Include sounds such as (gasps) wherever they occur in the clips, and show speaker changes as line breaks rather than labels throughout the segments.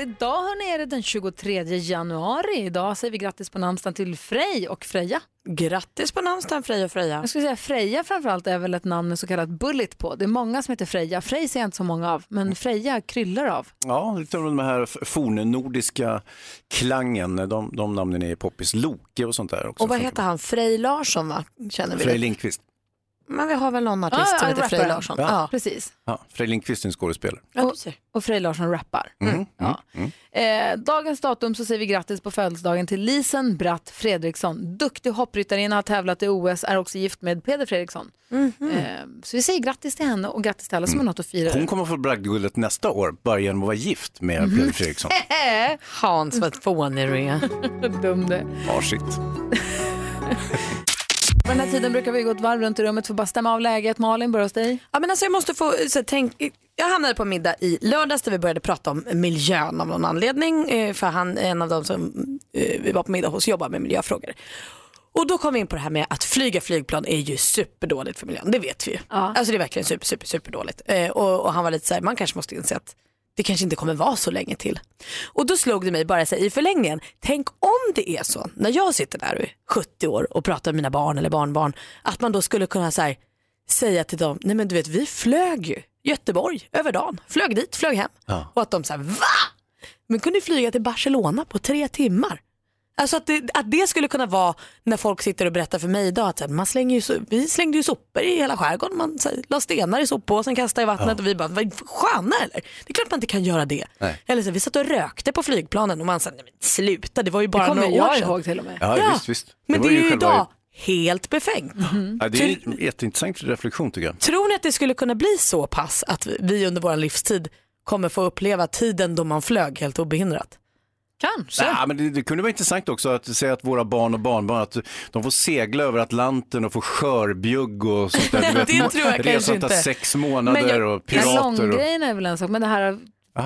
Idag hörni, är det den 23 januari. Idag säger vi grattis på namnsdagen till Frej och Freja.
Grattis på namnsdagen Freja och Freja.
Jag skulle säga Freja framförallt är väl ett namn med så kallat bullet på. Det är många som heter Freja. Frej ser jag inte så många av, men Freja kryllar av.
Ja, lite av den här fornnordiska klangen, de, de namnen är poppis. Loke och sånt där också.
Och vad heter han? Frej Larsson va? Känner vi
Frej? Lindqvist.
Men vi har väl någon artist
Ja,
som heter Frej. Larsson?
Ja.
Ja.
Precis.
Ja, Frej Lindqvist är en skådespelare.
Du ser.
Och Frej Larsson rappar.
Mm,
Ja. Eh, dagens datum så säger vi grattis på födelsedagen till Lisen Bratt Fredriksson. Duktig hoppryttarinna, har tävlat i OS, är också gift med Peder Fredriksson.
Mhm.
Eh, så vi säger grattis till henne och grattis till alla som har något att fira.
Hon kommer få bragdguldet nästa år, bara genom att vara gift med Peder Fredriksson. (laughs)
Hans vad fånig du är. (laughs)
Dum.
Ja, shit. (laughs)
På den här tiden brukar vi gå ett varv runt i rummet för att bara stämma av läget. Malin, börja hos dig.
Ja, men alltså jag måste få, så, tänk, jag hamnade på middag i lördags där vi började prata om miljön av någon anledning. Eh, för han är en av dem som eh, vi var på middag hos jobbar med miljöfrågor. Och då kom vi in på det här med att flyga flygplan är ju superdåligt för miljön, det vet vi ju.
Ja.
Alltså det är verkligen super, super, superdåligt. Eh, och, och han var lite så här, man kanske måste inse att det kanske inte kommer vara så länge till. Och då slog det mig bara så här, i förlängningen, tänk om det är så när jag sitter där och är 70 år och pratar med mina barn eller barnbarn, att man då skulle kunna så här, säga till dem, nej men du vet vi flög ju Göteborg över dagen, flög dit, flög hem. Och att de säger va? Men kunde flyga till Barcelona på tre timmar. Alltså att det, att det skulle kunna vara när folk sitter och berättar för mig idag att man slänger ju, vi slängde ju sopor i hela skärgården, man så här, la stenar i soppåsen, kastade i vattnet och vi bara, vad sköna eller? Det är klart man inte kan göra det.
Nej.
Eller så här, vi satt och rökte på flygplanen och man sa, nej men sluta det var ju
Det
bara
kommer
några år
jag
sedan.
ihåg till och med.
Ja,
Ja,
visst, visst.
Men det,
var
är ju
själva-
idag helt befängt.
Ja, det är en jätteintressant reflektion tycker jag.
Tror ni att det skulle kunna bli så pass att vi under vår livstid kommer få uppleva tiden då man flög helt obehindrat?
Kanske.
Nej, men det, det kunde vara intressant också att säga att våra barn och barnbarn att de får segla över Atlanten och få skörbjugg och sånt där. (laughs) Du vet,
Det tror jag kanske inte.
sex månader
jag-
och
Ja,
pirater. Och...
långgrejen är väl en sak, men det här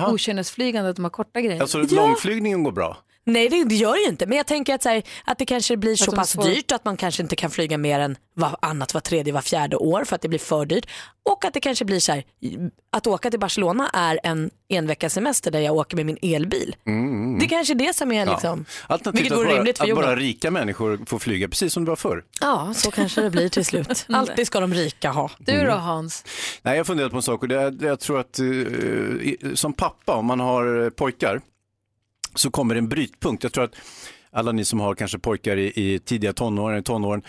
okynnesflygandet, de här korta grejerna.
Alltså
Ja.
långflygningen går bra.
Nej det, det gör det ju inte men jag tänker att, så här, att det kanske blir så pass
får-
dyrt att man kanske inte kan flyga mer än var annat, var tredje, var fjärde år för att det blir för dyrt. Och att det kanske blir så här, att åka till Barcelona är en en veckas semester där jag åker med min elbil. Det är kanske är det som är liksom,
Alternativt
vilket vore
bara,
rimligt för
att bara
jorden.
rika människor får flyga precis som det var förr.
Ja så kanske det blir till slut. (laughs) Alltid ska de rika ha.
Du då Hans?
Nej, jag har funderat på en sak och det är, det jag tror att eh, som pappa, om man har eh, pojkar, så kommer det en brytpunkt. Jag tror att alla ni som har kanske pojkar i, i tidiga tonåren, i tonåren,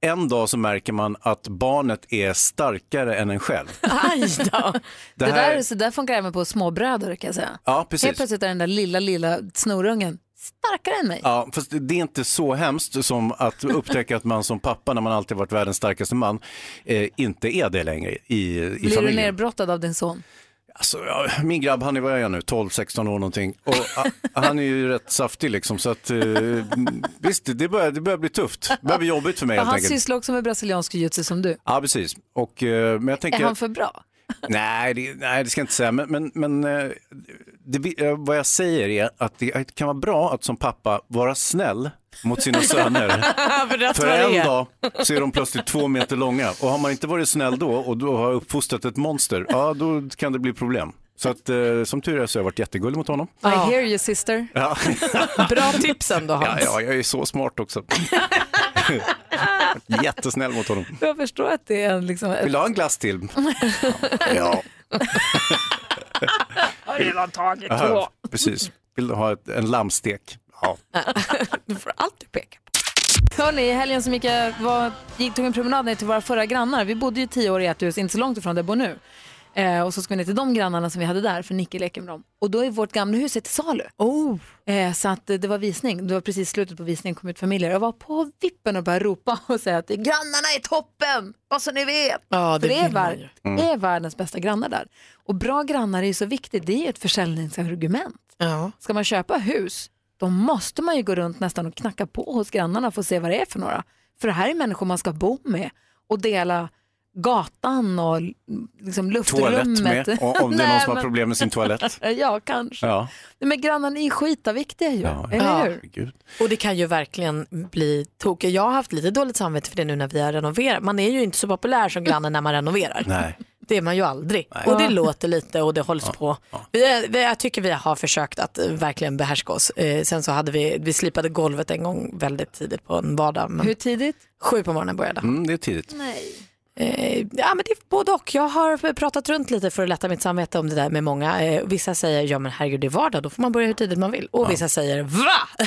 en dag så märker man att barnet är starkare än en själv. (laughs)
Aj då.
Det
Det,
här,
där, så där funkar även på småbröder kan jag säga.
ja,
Helt
precis.
plötsligt är den där lilla, lilla snorungen starkare än mig.
Ja, fast det är inte så hemskt som att upptäcka att man som pappa, när man alltid varit världens starkaste man, eh, inte är det längre i, i
Blir du
familjen.
nerbrottad av din son?
Alltså, min grabb, han är vad är jag nu, 12-16 år någonting. Och (laughs) han är ju rätt saftig liksom. Så att, eh, visst, det börjar, det börjar bli tufft. Det börjar bli jobbigt för mig helt
han
enkelt.
sysslar också med brasiliansk jiu-jitsu som du.
Ja, precis. Och, eh, men jag tänker...
Är han för bra? (laughs)
Nej, det, nej, det ska jag inte säga. Men, men, men eh, det, vad jag säger är att det kan vara bra att som pappa vara snäll mot sina söner. (laughs)
för
För en
är.
dag så är de plötsligt två meter långa. Och har man inte varit snäll då och då har uppfostrat ett monster, ja då kan det bli problem. Så att eh, som tur är så har jag varit jättegullig mot honom.
I hear you sister.
Ja, (laughs)
Bra tips ändå
ja,
Hans.
ja jag är så smart också. (laughs) Jättesnäll mot honom.
Jag förstår att det är en liksom...
Vill du ha en glass till? Ja.
Har redan tagit
Aha, precis. Vill du ha ett, en lammstek? Ja. (laughs)
Du får alltid peka.
Hörni, i helgen som gick jag var, gick, tog en promenad ner till våra förra grannar. Vi bodde ju tio år i ett hus, inte så långt ifrån där jag bor nu. Eh, och så ska vi ner till de grannarna som vi hade där, för Nicke leker med dem. Och då är vårt gamla hus till salu.
Oh.
Eh, så att eh, det var visning, det var precis slutet på visningen, kom ut familjer. Jag var på vippen och började ropa (laughs) och säga att grannarna är toppen, bara så ni vet.
Ja, det
för det är,
vill man
vär-
ju.
det är världens bästa grannar där. Och bra grannar är ju så viktigt, det är ju ett försäljningsargument.
Ja.
Ska man köpa hus då måste man ju gå runt nästan och knacka på hos grannarna för att se vad det är för några. För det här är människor man ska bo med och dela gatan och liksom luftrummet.
Toalett med, och om det är (laughs) någon som har problem med sin toalett. (laughs)
Ja, kanske.
Ja,
Nej, Men grannarna är skitaviktiga ju,
ja,
eller hur?
Gud.
Och det kan ju verkligen bli tokigt. Jag har haft lite dåligt samvete för det nu när vi har renoverat. Man är ju inte så populär som granne när man renoverar.
Nej.
Det är man ju aldrig. Och det låter lite och det hålls på. Vi, är- vi, jag tycker vi har försökt att eh, verkligen behärska oss. Eh, sen så hade vi, vi slipade golvet en gång väldigt tidigt på en vardag. Men
Hur tidigt?
Sju på morgonen började.
Mm, det är tidigt.
Eh, ja men det är både och. Jag har pratat runt lite för att lätta mitt samvete om det där med många. Eh, vissa säger, ja men herregud det är vardag, då får man börja hur tidigt man vill. Och vissa säger, va?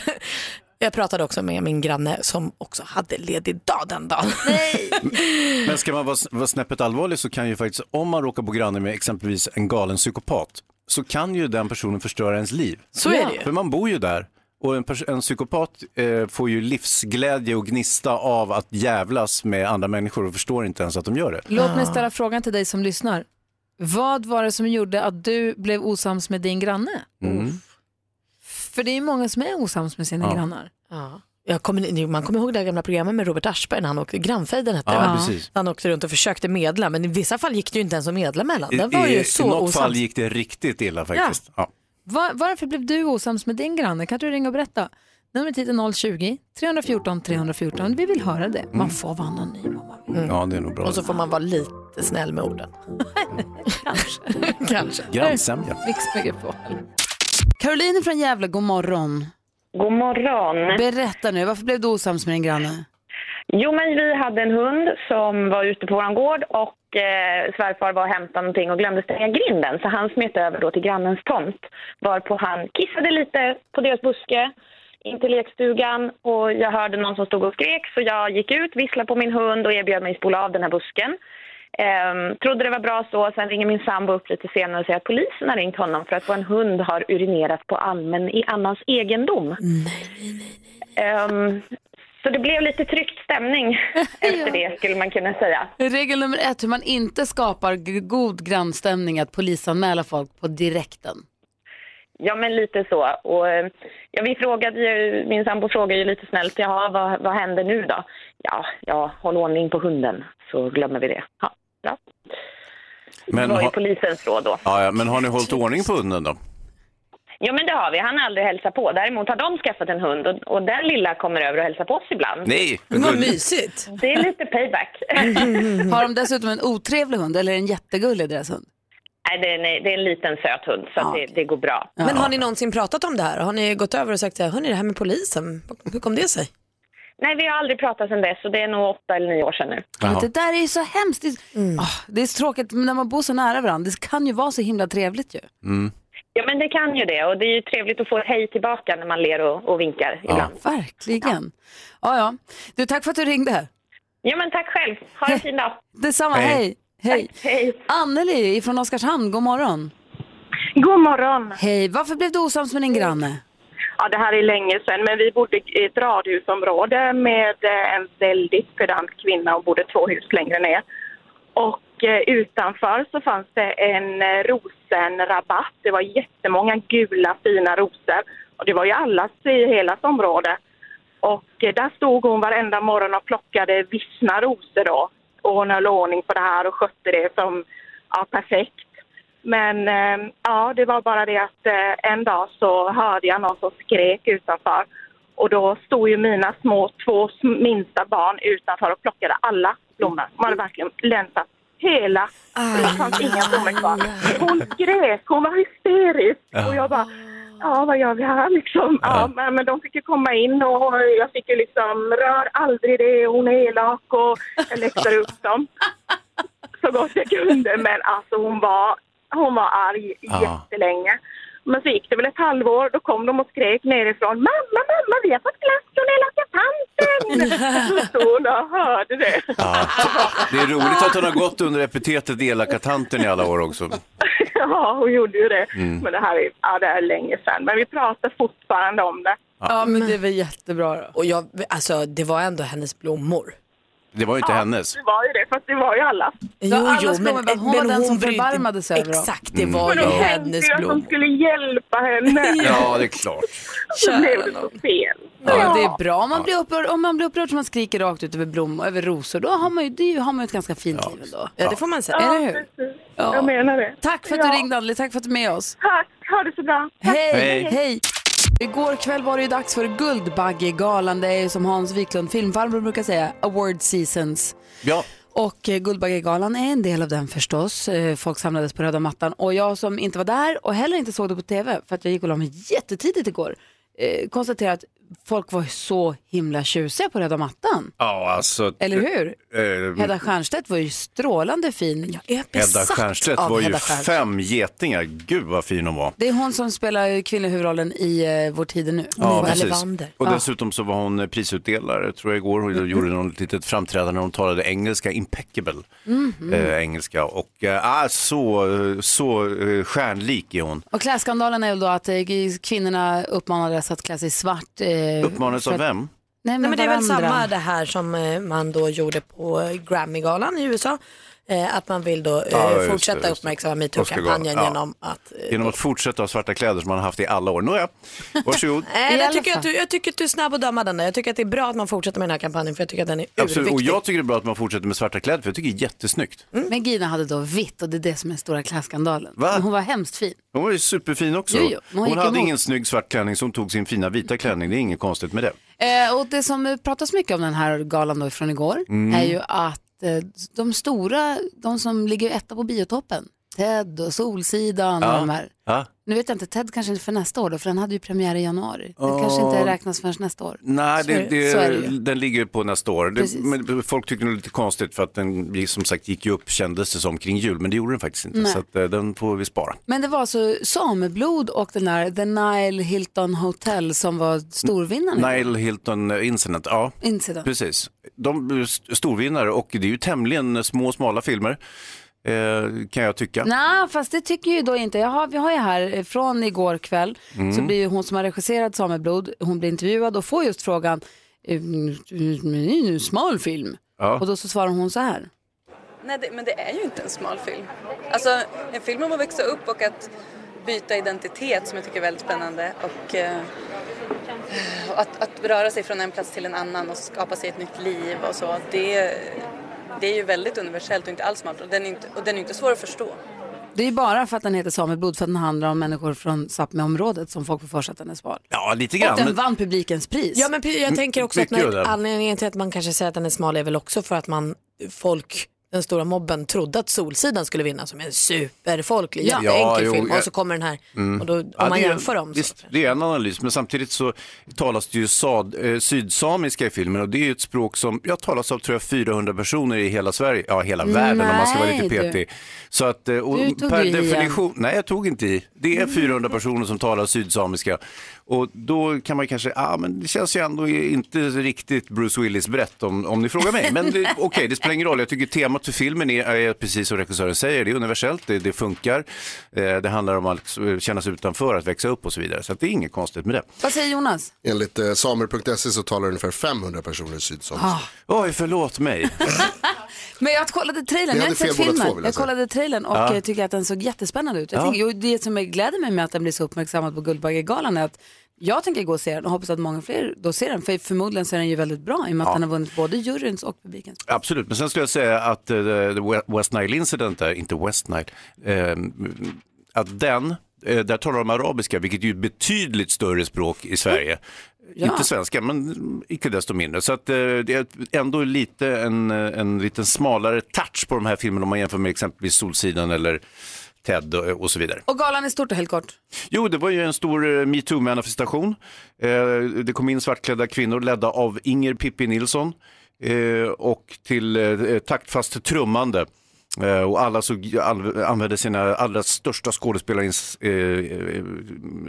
Jag pratade också med min granne som också hade ledig dag den dagen. (laughs)
Men ska man vara, vara snäppet allvarlig så kan ju faktiskt, om man råkar bo granne med exempelvis en galen psykopat, så kan ju den personen förstöra ens liv.
Så är det ju.
För man bor ju där och en, en psykopat eh, får ju livsglädje och gnista av att jävlas med andra människor och förstår inte ens att de gör det.
Låt mig ställa frågan till dig som lyssnar. Vad var det som gjorde att du blev osams med din granne?
Mm.
För det är ju många som är osams med sina
Ja.
grannar.
Ja. Jag kommer, man kommer ihåg det här gamla programmet med Robert Aschberg när han åkte, grannfejden hette
Ja, precis.
Han åkte runt och försökte medla men i vissa fall gick det ju inte ens att medla mellan.
I,
Det var ju
i,
så
I något
osams.
fall gick det riktigt illa faktiskt. Ja.
Va- varför blev du osams med din granne? Kan du ringa och berätta? Numret hit är 020-314 314. Vi vill höra det. Man får vara anonym om man vill.
ja, det är nog bra.
Och så får man vara lite snäll med orden. (laughs)
Kanske. (laughs)
Kanske.
Grannsämja.
Mix Megapol. Caroline från Gävle, god morgon.
God morgon.
Berätta nu, varför blev du osams med din granne?
Jo, men vi hade en hund som var ute på vår gård och eh, svärfar var och hämtade någonting och glömde stänga grinden. Så han smet över då till grannens tomt. Varpå han kissade lite på deras buske in till lekstugan och jag hörde någon som stod och skrek så jag gick ut, visslade på min hund och erbjöd mig spola av den här busken. Ehm, trodde det var bra så, sen ringer min sambo upp lite senare och säger att polisen har ringt honom för att vår hund har urinerat på allmän i annans egendom. Ehm, så det blev lite tryckt stämning (laughs) efter det skulle man kunna säga.
Regel nummer ett, hur man inte skapar god grannstämning, att polisanmäla folk på direkten.
Ja, men lite så. Och, eh, ja, vi frågade ju, min sambo frågade ju lite snällt, jaha, vad, vad händer nu då? Ja, ja, håll ordning på hunden så glömmer vi det. Ja, bra.
Men,
det var ju
ha,
polisens råd då.
ja, ja, men har ni hållit ordning på hunden då?
Ja, men det har vi. Han har aldrig hälsat på. Däremot har de skaffat en hund och, och den lilla kommer över och hälsar på oss ibland.
Nej, vad
mysigt.
Det är lite payback. (laughs)
Har de dessutom en otrevlig hund eller en jättegullig deras hund?
Nej, det är, en, det är en liten söt hund så att det, det går bra.
Men har ni någonsin pratat om det här? Har ni gått över och sagt, hörni det här med polisen, hur kom det sig?
Nej, vi har aldrig pratat sedan dess och det är nog åtta eller nio år sedan nu.
Men
Jaha.
det där är ju så hemskt. Det är, Ah, det är så tråkigt när man bor så nära varandra. Det kan ju vara så himla trevligt ju.
Ja, men det kan ju det och det är ju trevligt att få ett hej tillbaka när man ler och, och vinkar ibland.
Verkligen. Ja, ja. Du, tack för att du ringde.
Ja, men tack själv. Ha en fin dag.
Detsamma,
Hej.
hej. Hej.
Hej.
Anneli från Oskarshamn, god morgon.
God morgon.
Hej, varför blev du osams med din granne?
Ja, det här är länge sedan, men vi bodde i ett radhusområde med eh, en väldigt pedant kvinna och bodde två hus längre ner. Och eh, utanför så fanns det en eh, rosenrabatt. Det var jättemånga gula fina rosor och det var ju allas i hela området. Och där stod hon varenda morgon och plockade vissna rosor då. Och hon höll ordning på det här och skötte det som ja, perfekt. Men eh, ja, det var bara det att eh, en dag så hörde jag någon som skrek utanför. Och då stod ju mina små två minsta barn utanför och plockade alla blommor. De hade verkligen länsat hela. Det fanns inga blommor kvar. Hon skrek, hon var hysterisk. Och jag bara, ja vad gör vi här liksom? Ja, men, men de fick ju komma in och jag fick ju liksom, rör aldrig det, hon är elak och jag läxade upp dem så gott jag kunde. Men alltså hon var, hon var arg
Ja.
jättelänge. Men så gick det väl ett halvår, då kom de och skrek nerifrån Mamma, mamma, vi har fått glass från elaka tanten! (laughs) Så stod hon och hörde det.
Ja. Det är roligt att hon har gått under epitetet elaka tanten i alla år också. (laughs)
Ja, hon gjorde ju det. Men det här är, ja, det är länge sedan. Men vi pratar fortfarande om det.
Ja, men det är väl jättebra då.
Och jag, alltså det var ändå hennes blommor.
Det var ju inte hennes.
Det var ju det, fast det var ju alla.
Jo, jo,
blommor, men hon var den som förbarmade sig över dem.
Exakt, det
Mm.
var
Men
ju
de
hennes
ju att de
blommor.
skulle hjälpa henne. (laughs)
Ja, det är klart.
Så blev det så fel.
Ja, det är bra om man blir upprörd, om man blir upprörd som man skriker rakt ut över blommor, över rosor. Då har man ju, det har man ju ett ganska fint liv ändå.
Ja, det får man säga.
Eller hur?
precis.
Ja.
Jag menar det.
Tack för att du
Ja.
ringde Anneli, tack för att du är med oss.
Tack, ha det så bra. Tack.
Hej,
Hej.
hej! Igår kväll var det ju dags för Guldbaggegalan. Det är ju som Hans Wiklund, filmfarbror, brukar säga, award seasons.
Ja,
Och eh, Guldbaggegalan är en del av den förstås. Eh, Folk samlades på röda mattan och jag som inte var där och heller inte såg det på tv för att jag gick och la mig jättetidigt igår eh, konstaterade att folk var så himla tjusiga på röda mattan.
ja alltså.
Eller hur?
eh,
Hedda Stiernstedt var ju strålande fin.
Jag är
Hedda Stiernstedt
av
var ju
Stiernstedt.
fem getingar. Gud vad fin hon var.
Det är hon som spelar kvinnliga huvudrollen i eh, Vår tid är nu.
Ja, precis. Och
Ja.
dessutom så var hon eh, prisutdelare, tror jag igår. Hon gjorde något litet framträdande när hon talade engelska, impeccable eh, engelska. Och eh, ah, så, så eh, stjärnlik är hon.
Och klädskandalen är väl då att eh, kvinnorna uppmanades att klä sig svart. Eh,
Uppmanades
för
av vem?
Nej, men
Nej, men det är väl
varandra.
samma det här som eh, man då gjorde på eh, Grammy-galan i USA. Eh, att man vill då eh,
Ja, just det,
fortsätta
just
uppmärksamma metoo-kampanjen
ja.
genom att... Eh,
Genom att fortsätta ha svarta kläder som man har haft i alla år. Nåja, varsågod. (laughs)
Nej, jag, tycker att du, jag tycker att du är snabb att döma den där. Jag tycker att det är bra att man fortsätter med den här kampanjen för jag tycker att den är
Absolut. Och
urviktig.
jag tycker det är bra att man fortsätter med svarta kläder för jag tycker det är jättesnyggt.
Men Gina hade då vitt och det är det som är stora klädskandalen.
Va?
Men hon var hemskt fin.
Hon var ju superfin också.
Jo, jo, men hon
hon hade
emot.
ingen snygg svart klänning så hon tog sin fina vita klänning. Det är inget konstigt med det.
Eh, och det som pratas mycket om den här galan då från igår
Mm.
är ju att eh, Eh, de stora, de som ligger etta på biotoppen, Ted och Solsidan och de här.
Ja.
Nu vet jag inte, Ted kanske inte för nästa år då, för den hade ju premiär i januari. Den kanske inte räknas förrän nästa år.
Nej, det,
det-
det, den ligger på nästa år. Det, men folk tycker det är lite konstigt för att den som sagt gick ju upp kändes det som kring jul, men det gjorde den faktiskt inte.
Nej.
Så att, eh, den får vi spara.
Men det var alltså sameblod och den där The Nile Hilton Hotel som var storvinnaren.
Nile Hilton eh, Incident, ja
Incident.
precis. De st- storvinnare och det är ju tämligen små smala filmer eh, kan jag tycka.
Nej, fast det tycker ju då inte. Jag har, vi har ju här eh, från igår kväll
Mm.
så blir ju hon som har regisserat Sameblod, hon blir intervjuad och får just frågan, eh, det är ju en smal film.
Ja.
Och då så svarar hon så här.
Nej, det, men det är ju inte en smal film. Alltså, en film om att växa upp och att byta identitet som jag tycker är väldigt spännande och eh, att, att röra sig från en plats till en annan och skapa sig ett nytt liv och så. Det, det är ju väldigt universellt och inte alls smalt och den är inte, och den är inte svår att förstå.
Det är ju bara för att den heter Sameblod för att den handlar om människor från Sápmi-området som folk får för sig att den är smal.
Ja, lite
Och
grann.
den
men-
vann publikens pris.
Ja men jag tänker också att
av
när,
det.
anledningen till att man kanske säger att den är smal är väl också för att man, folk, den stora mobben trodde att Solsidan skulle vinna som en superfolklig,
Ja.
jätteenkel
Ja, jo,
film och så kommer den här och då, om
Ja,
man
det
jämför dem så.
Visst, det är en analys, men samtidigt så talas det ju sad, eh, sydsamiska i filmen och det är ju ett språk som ja, talas av tror jag 400 personer i hela Sverige, ja hela världen om man ska vara lite
Nej, du.
petig. Så att, eh, och
Du tog
per
i igen.
definition, nej jag tog inte i, det är 400 personer som talar sydsamiska och då kan man kanske, ja men det känns ju ändå inte riktigt Bruce Willis brett om, om ni frågar mig. Men (laughs) okej, det spelar ingen roll, jag tycker temat för filmen är, är precis som regissören säger, det är universellt, det, det funkar, eh, det handlar om att känna sig utanför, att växa upp och så vidare. Så att det är inget konstigt med det.
Vad säger Jonas?
Enligt eh, samer.se så talar ungefär 500 personer sydsamiska.
Oj, förlåt mig. (laughs)
Men jag kollade trailern, jag har inte sett filmen.
två, jag
jag kollade trailern och
Ja.
eh, tycker att den såg jättespännande ut. Jag
Ja.
tänker, jo, det som gläder mig med att den blir så uppmärksammad på Guldbaggegalan är att jag tänker gå och se den och hoppas att många fler då ser den. För förmodligen så är den ju väldigt bra i och med att den har vunnit både juryns och publikens.
Absolut, men sen skulle jag säga att uh, West Nile Incident, där, inte West Nile, eh, att den, eh, där talar de arabiska, vilket är ju betydligt större språk i Sverige.
Ja.
Inte svenska, men icke desto mindre. Så att, eh, det är ändå lite en, eh, en liten smalare touch på de här filmerna om man jämför med exempelvis Solsidan eller Ted och, och så vidare.
Och galan är stort och helt kort.
Jo, det var ju en stor eh, metoo-manifestation. Eh, det kom in svartklädda kvinnor ledda av Inger Pippi Nilsson eh, och till taktfast trummande. Och alla såg, all, använde sina allra största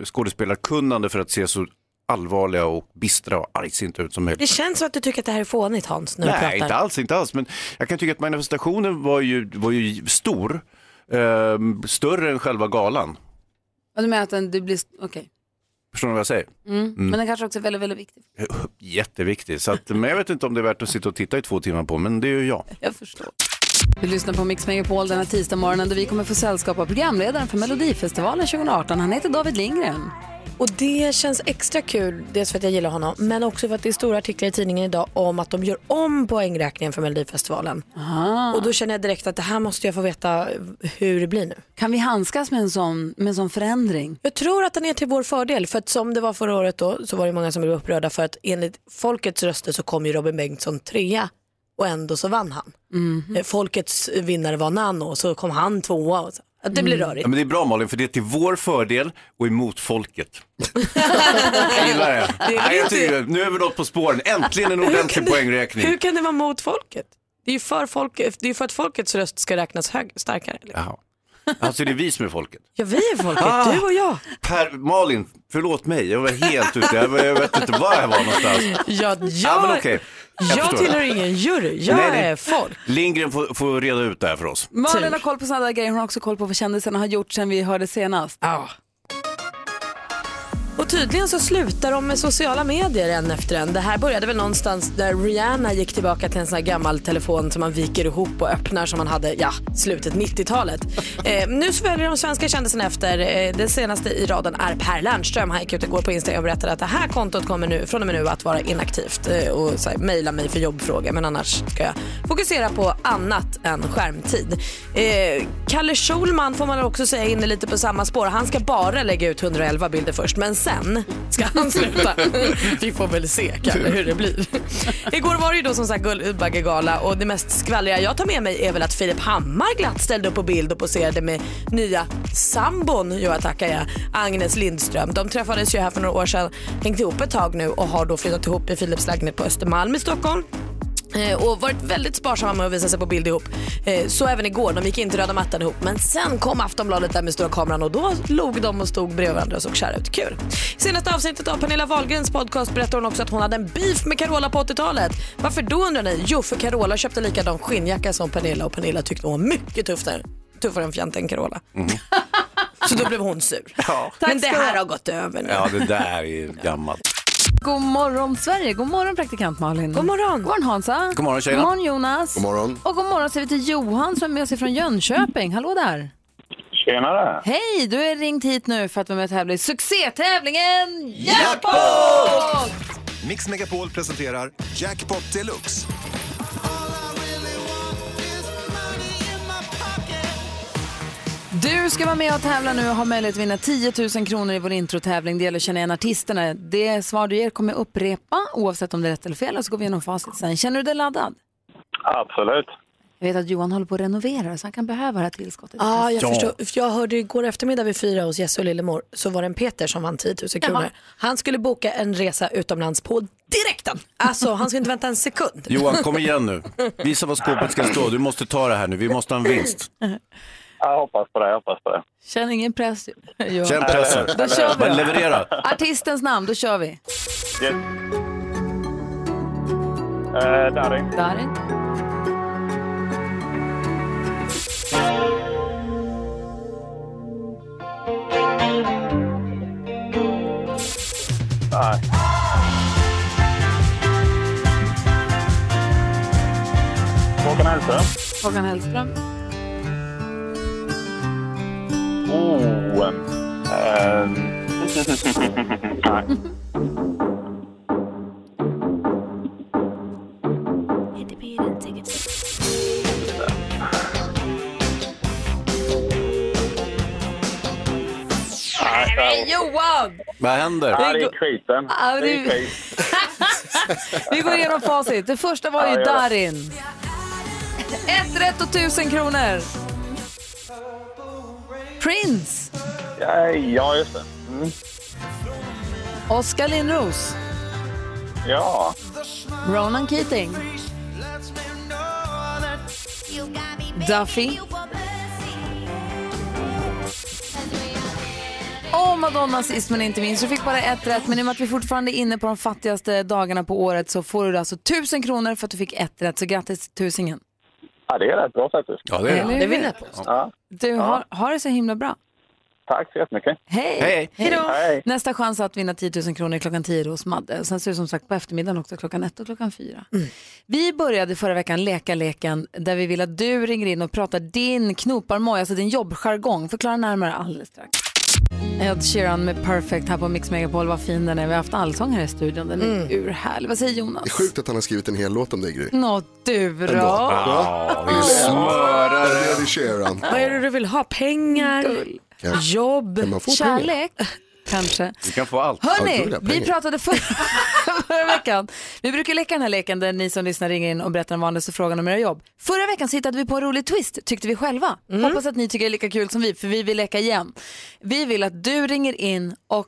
skådespelarkunnande för att se så allvarliga och bistra och argsinta ut som möjligt.
Det känns som att du tycker att det här är fånigt Hans när du
Nej,
pratar.
inte alls, inte alls. Men jag kan tycka att manifestationen var ju, var ju stor. Eh, större än själva galan.
Du menar att den, det blir, okej.
Förstår ni vad jag säger?
Mm. Men den kanske också är väldigt, väldigt viktig.
Jätteviktigt. Så att, men jag vet inte om det är värt att sitta och titta i två timmar på, men det är ju jag. (laughs)
Jag förstår. Vi lyssnar på Mix Megapol den här tisdag morgonen där vi kommer få sällskap av programledaren för Melodifestivalen 2018. Han heter David Lindgren.
Och det känns extra kul, dels för att jag gillar honom, men också för att det är stora artiklar i tidningen idag om att de gör om poängräkningen för Melodifestivalen. Och då känner jag direkt att det här måste jag få veta hur det blir nu.
Kan vi handskas med en sån, med en sån förändring?
Jag tror att den är till vår fördel, för att som det var förra året då så var det många som blev upprörda för att enligt folkets röster så kom ju Robin Bengtsson trea och ändå så vann han. Eh, Folkets vinnare var Nano, så kom han tvåa. Och så. Det blir rörigt.
Ja, men det är bra Malin, för det är till vår fördel och emot folket. (laughs) jag gillar det.
Det är
Nej, jag
inte-
tycker, nu är vi något på spåren. Äntligen en ordentlig poängräkning.
Hur kan det vara mot folket? Det är ju för, folk, det är ju för att folkets röst ska räknas hög, starkare. eller?
Jaha. Alltså det är vi som är folket.
Ja, vi är folket,
Ah.
du och jag.
Per, Malin, förlåt mig, jag var helt ute. Jag, jag vet inte var jag var någonstans.
Ja, jag,
Ja, men okej. Jag
jag tillhör ingen jury, jag
Nej, nej.
är folk.
Lindgren får, får reda ut det här för oss.
Malin
Tur.
har koll på sådana där grejer. Hon har också koll på vad kändisarna har gjort sen vi hörde senast.
Ja. Och tydligen så slutar de med sociala medier en efter en. Det här började väl någonstans där Rihanna gick tillbaka till en sån här gammal telefon som man viker ihop och öppnar som man hade, ja, slutet 90-talet. (laughs) Eh, nu så väljer de svenska kändisarna efter. Eh, den senaste i raden är Per Lernström. Han gick ut igår på Instagram och berättade att det här kontot kommer nu, från och med nu att vara inaktivt eh, och mejla mig för jobbfrågor men annars ska jag fokusera på annat än skärmtid. Eh, Kalle Schulman får man också säga inne lite på samma spår. Han ska bara lägga ut 111 bilder först men sen ska han sluta. Vi får väl se Kalle hur det blir. Igår var det ju då som sagt Guldbaggegala och det mest skvallriga jag tar med mig är väl att Filip Hammar glatt ställde upp på bild och poserade med nya sambon, jag tackar jag, Agnes Lindström. De träffades ju här för några år sedan, hängt ihop ett tag nu och har då flyttat ihop i Filips lägenhet på Östermalm i Stockholm. Eh, och varit väldigt sparsamma med att visa sig på bild ihop. Eh, så även igår, de gick in till röda mattan ihop. Men sen kom Aftonbladet där med stora kameran och då log de och stod bredvid varandra och såg kära ut. Kul. I senaste avsnittet av Pernilla Wahlgrens podcast berättar hon också att hon hade en beef med Carola på 80-talet. Varför då undrar ni? Jo, för Carola köpte likadan skinnjacka som Pernilla och Pernilla tyckte hon var mycket tuffare, tuffare än fjanten Carola. (laughs) Så då blev hon sur.
Ja.
Men det här
ha.
har gått över nu.
ja, det där är gammalt.
God morgon Sverige, god morgon praktikant Malin.
God morgon.
God morgon Hansa.
God morgon, tjejerna.
God morgon Jonas.
God morgon.
Och god morgon säger vi till Johan som är med oss från Jönköping. Hallå där.
Tjenare!
Hej, du är ringt hit nu för att vara med och tävla i succétävlingen Jackpot!
Mix Megapol presenterar Jackpot Deluxe.
Du ska vara med och tävla nu och ha möjlighet att vinna 10 000 kronor i vår introtävling. Det gäller att känna igen artisterna. Det svar du ger kommer jag upprepa oavsett om det är rätt eller fel och så går vi igenom facit sen. Känner du dig laddad?
Absolut.
Jag vet att Johan håller på att renovera så han kan behöva det här tillskottet.
Ja, jag
Ja.
förstår. För Jag hörde igår eftermiddag vid fyra hos Jesse och Lillemor så var det en Peter som vann 10 000 kronor.
Jaha.
Han skulle boka en resa utomlands på direkten. Alltså han skulle inte vänta en sekund.
Johan, kom igen nu. Visa vad skåpet ska stå. Du måste ta det här nu. Vi måste ha en vinst. (laughs)
Jag hoppas på det, jag hoppas på det.
Känn ingen press. (laughs) Johan.
Känn pressen.
Då kör vi
Bara leverera.
Artistens namn, då kör vi.
Yes. Eh, Darin.
Darin.
Nej. Håkan Hellström.
Håkan Hellström.
Oh. ehm. Nej.
Johan!
Vad händer?
Ja, det är skiten.
Ja,
Det är skit.
Vi går igenom facit. Det första var ju. Darin. Ett rätt och tusen kronor. Prince.
Ja, ja, just det. Mm.
Oskar Lindros.
Ja.
Ronan Keating. Duffy. Och Madonna sist men inte minst. Du fick bara ett rätt, men i och med att vi fortfarande är inne på de fattigaste dagarna på året så får du alltså tusen kronor för att du fick ett rätt. Så grattis tusingen.
Ja, det är rätt bra faktiskt.
Ja, det är
Eller
det.
Det vill jag på.
Ja.
Du har, har det så himla bra.
Tack så jättemycket.
Hej!
Hej.
då!
Hej.
Nästa chans att vinna 10 000 kronor är klockan 10 hos Madde. Och sen så är det som sagt på eftermiddagen också klockan 1 och klockan 4. Vi började förra veckan leka leken där vi vill att du ringer in och pratar din knoparmoj, alltså din jobbjargong. Förklara närmare alldeles strax. Ed Sheeran med Perfect här på Mix Megapol. Vad fin den är. Vi har haft allsång här i studion. Den är urhärlig. Vad säger Jonas?
Det är sjukt att han har skrivit en hel låt om dig Gry.
Nå du då.
Ja,
vi smörar.
Ed Sheeran.
Vad är det du vill ha? Pengar? Jobb?
Man få
Kärlek? Kanske.
Du kan få allt.
Hörni, vi pratade förra, (laughs) förra veckan. Vi brukar leka den här leken där ni som lyssnar ringer in och berättar den vanligaste frågan om era jobb. Förra veckan så hittade vi på en rolig twist tyckte vi själva. Hoppas att ni tycker det är lika kul som vi för vi vill leka igen. Vi vill att du ringer in och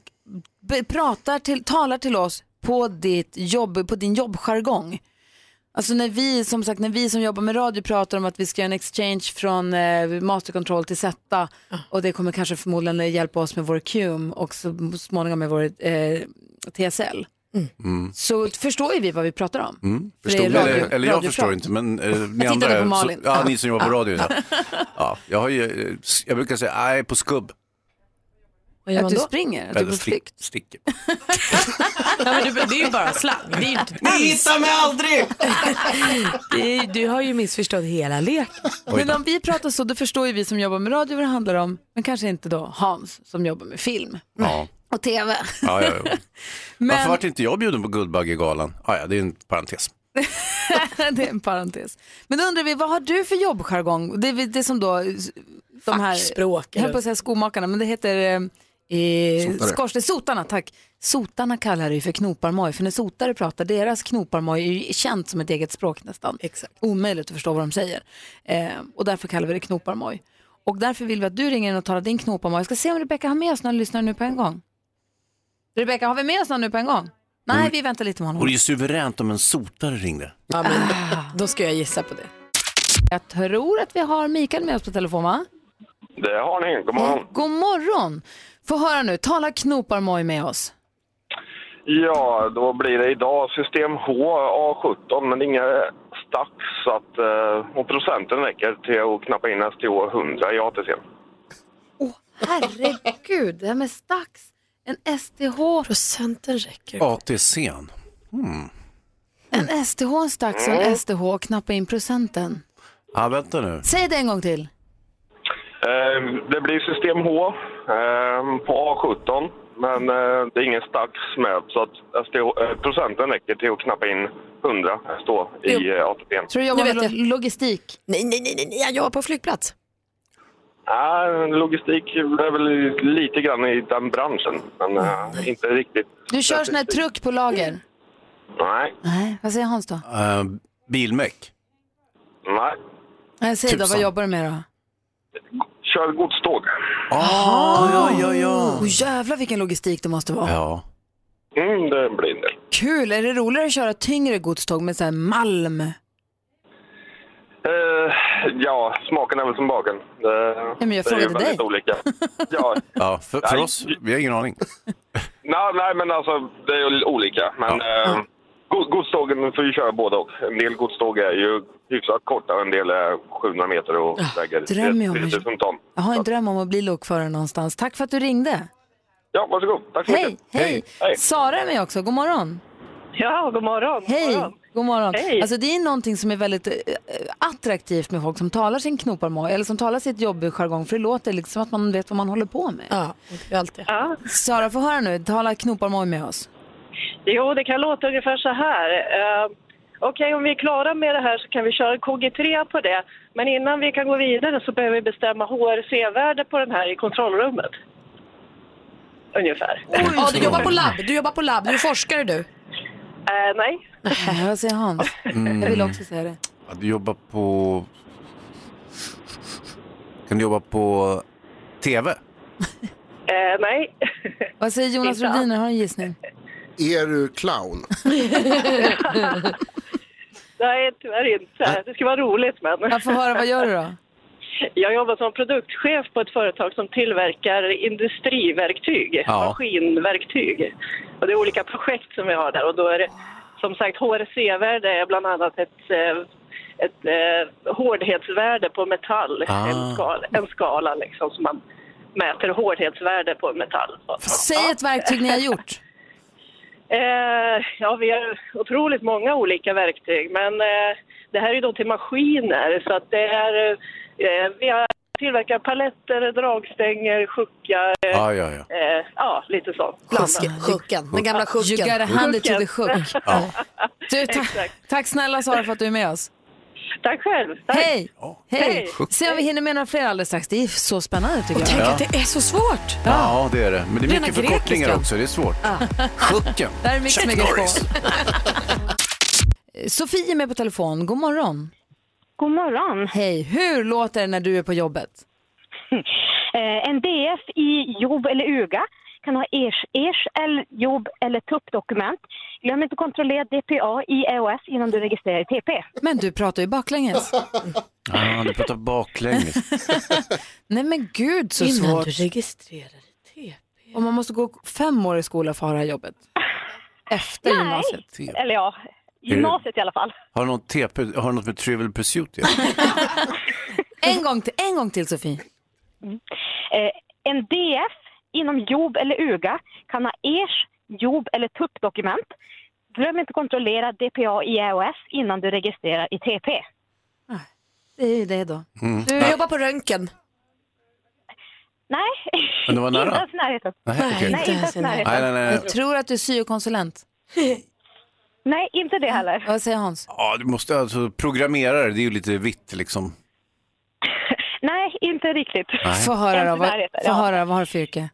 pratar till, talar till oss på, ditt jobb, på din jobbjargong. Alltså när vi, som sagt, när vi som jobbar med radio pratar om att vi ska göra en exchange från eh, mastercontrol till Zeta och det kommer kanske förmodligen hjälpa oss med vår QM och så småningom med vår eh, TSL.
Mm.
Så förstår ju vi vad vi pratar om.
Mm.
För det är
Förstod,
radio-
eller, eller jag förstår inte, men eh, ni
Jag
andra,
på
så-
Malin.
ja, ni som jobbar på radio. Ja. (laughs) Ja, jag, har ju, eh, jag brukar säga, jag är på skubb.
Vad gör
Att
man
du
då?
springer, att du är på flykt.
sticker. (laughs)
Ja, men du, det är ju bara slang. Det är ju inte (laughs)
Ni hittar mig aldrig! (laughs)
Det är, du har ju missförstått hela leken.
Men om vi pratar så, då förstår ju vi som jobbar med radio vad det handlar om. Men kanske inte då Hans som jobbar med film
Ja.
och tv.
Ja, ja, ja.
Men-
Varför vart inte jag bjuden på Guldbaggegalan? Ah, ja, det är en parentes.
det är en parentes. Men då undrar vi, vad har du för jobbjargong? Det det som då, de här,
Fackspråk,
jag höll på att säga skomakarna, men det heter eh, eh,
Sotare.
skorsten, sotarna, tack. Sotarna kallar det ju för knoparmoj, för när sotare pratar, deras knoparmoj är ju känt som ett eget språk nästan.
Exakt.
Omöjligt att förstå vad de säger. Eh, och därför kallar vi det knoparmoj. Och därför vill vi att du ringer in och talar din knoparmoj. Jag ska se om Rebecka har med oss några lyssnare nu på en gång. Rebecka, har vi med oss någon nu på en gång? Nej, vi väntar lite med honom.
Och det är ju suveränt om en sotare ringde.
Ja, men då ska jag gissa på det.
Jag tror att vi har Mikael med oss på telefon, va?
Det har ni. God morgon.
God morgon! Få höra nu, tala knoparmoj med oss.
Ja, då blir det idag system H A17, men det är inga stax så att, eh, och procenten räcker till att knappa in STH 100 i ATC.
Herregud, det här med stax, en STH.
Procenten räcker.
ATC'n. Hmm.
En STH, en stax och en STH, och knappa in procenten.
Ja, vänta nu.
Säg det en gång till.
Eh, det blir system H på A17, men eh, det är ingen stax med så att eh, procenten räcker till att knappa in 100 stå i eh, ATP.
Tror du jobbar
Nu
med lo- logistik?
Nej, nej, nej, nej, nej, jag jobbar på flygplats.
Ja, logistik är väl lite grann i den branschen, men eh, inte riktigt.
Du kör sån här truck på lager?
Nej,
Nej, vad säger Hans då?
Uh, bilmäck.
nej.
Nej, säg då,
Tusan.
vad jobbar du med då?
Kör godståg.
Ah, ja, ja, ja.
Oh, jävlar vilken logistik det måste vara.
Ja.
Mm, det blir det.
Kul, är det roligare att köra tyngre godståg med så här malm?
Eh, ja, smaken är väl som baken. Det,
men jag
det är ju
frågade
väldigt
dig.
olika. (laughs) Ja,
ja för, för
Nej.
oss, vi har ingen aning. (laughs)
nej, nej, men alltså det är ju olika. Men eh, godstågen får ju köra både och. En del godståg är ju hyfsat korta och en del är 700 meter och väger
drömmer jag om.
3000 ton.
Jag har en dröm om att bli lokförare någonstans. Tack för att du ringde.
Ja, varsågod. Tack så
Hej,
mycket.
hej.
Hej.
Sara är med också, god morgon.
Ja, god morgon.
Hej,
morgon.
god morgon.
Hej.
Alltså det är någonting som är väldigt eh, attraktivt med folk som talar sin knoparmoj eller som talar sitt jobbjargong för det låter liksom som att man vet vad man håller på med.
Ja, det är alltid.
Ja.
Sara, få höra nu, tala knoparmoj med oss.
Jo, det kan låta ungefär så här. Uh, Okej, om vi är klara med det här så kan vi köra KG3 på det. Men innan vi kan gå vidare så behöver vi bestämma HRC-värde på den här i kontrollrummet. Ungefär.
Ja, du jobbar på labb. Du jobbar på labb. Du är forskare du.
Eh, nej.
Nej, vad säger Hans?
Mm.
Jag vill också säga det.
Ja, du jobbar på... Kan du jobba på TV?
Eh, nej.
Vad säger Jonas. Rhodiner, har en gissning?
Är du clown? (laughs)
nej, tyvärr inte. Det ska vara roligt men...
Jag får höra, vad gör du då?
Jag jobbar som produktchef på ett företag som tillverkar industriverktyg,
Ja.
maskinverktyg. Och det är olika projekt som vi har där och då är det som sagt HRC-värde är bland annat ett, eh, ett eh, hårdhetsvärde på metall,
Ah.
en, skala, en skala liksom som man mäter hårdhetsvärde på metall.
Säg ett verktyg ni har gjort.
Eh, ja, vi har otroligt många olika verktyg, men eh, det här är då till maskiner så att det är, eh, vi har tillverkat paletter, dragstänger, sjuckar, eh,
Ja, ja, ja.
Eh, ja lite så.
Sjucken, den gamla sjucken.
You gotta hand it to the sjuk. (laughs)
Ja.
Du, ta- tack snälla Sara för att du är med oss.
Tack själv. Tack.
Hej! Hej!
Hej.
Se om vi hinner med några fler alldeles strax. Det är så spännande tycker jag.
Tänk
Ja.
att det är så svårt.
Ja, det är det. Men det är
Rena
mycket förkortningar
grekiska.
också. Det är svårt. Sjucken.
Där är Mix
Chuck
Megapol.
Norris.
Sofie är med på telefon. God morgon.
God morgon.
Hej. Hur låter det när du är på jobbet? (laughs)
Eh, en DF i jobb eller UGA kan ha ers, ers eller jobb eller tuppdokument. Glöm inte att kontrollera DPA i EOS innan du registrerar i TP.
Men du pratar ju baklänges. (laughs)
Ja, du pratar baklänges. (laughs)
Nej men gud så
Innan
svårt.
du registrerar i TP.
Och man måste gå fem år i skola för att ha det här jobbet. Efter
Nej.
gymnasiet.
Eller ja, gymnasiet i alla fall.
Har du något, TP, har du något med Trivial Pursuit? (laughs)
En gång till, en gång till Sofie.
Eh, en DF inom jobb eller UGA kan ha ers, jobb eller tuppdokument. Glöm inte att kontrollera DPA i EOS innan du registrerar i TP.
Det är ju det då.
Mm.
Du jobbar på röntgen.
Nej,
Men det var nära. (laughs)
inte ens närheten.
Nej, okej.
Nej, inte ens närheten.
Nej, nej, nej.
Jag tror att du är syokonsulent. (laughs)
Nej, inte det heller.
Vad säger Hans?
Ja, du måste alltså programmera det. Det är ju lite vitt liksom. (laughs)
Nej, inte riktigt.
Nej.
Få höra då. Vad, få höra, vad har du för yrke?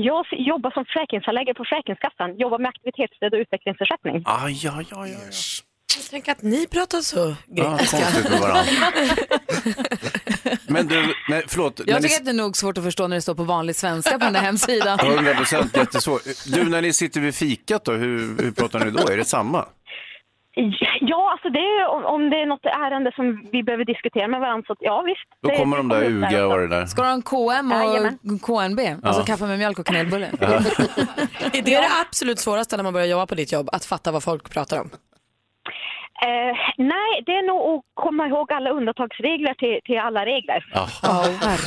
Jag jobbar som försäkringshandläggare på Försäkringskassan. Jobbar med aktivitetsstöd och utvecklingsersättning.
Aj, aj, aj, aj.
Tänk att ni pratar så
Ja,
grekiska.
konstigt med varandra. Men du, nej, förlåt.
Jag
ni-
tycker att det är nog svårt att förstå när det står på vanlig svenska på den där hemsidan.
100 procent jättesvårt. Du, när ni sitter vid fikat då, hur, hur pratar ni då? Är det samma?
Ja, alltså det är, om, om det är något ärende som vi behöver diskutera med varandra så att, ja visst.
Då kommer
det
de där UGA och det där.
Ska du ha en KM och
Jajamän.
KNB? Alltså kaffe med mjölk och kanelbulle?
Ja. (laughs)
Är det det absolut svåraste när man börjar jobba på ditt jobb? Att fatta vad folk pratar om?
Eh, nej, det är nog att komma ihåg alla undantagsregler till, till alla regler.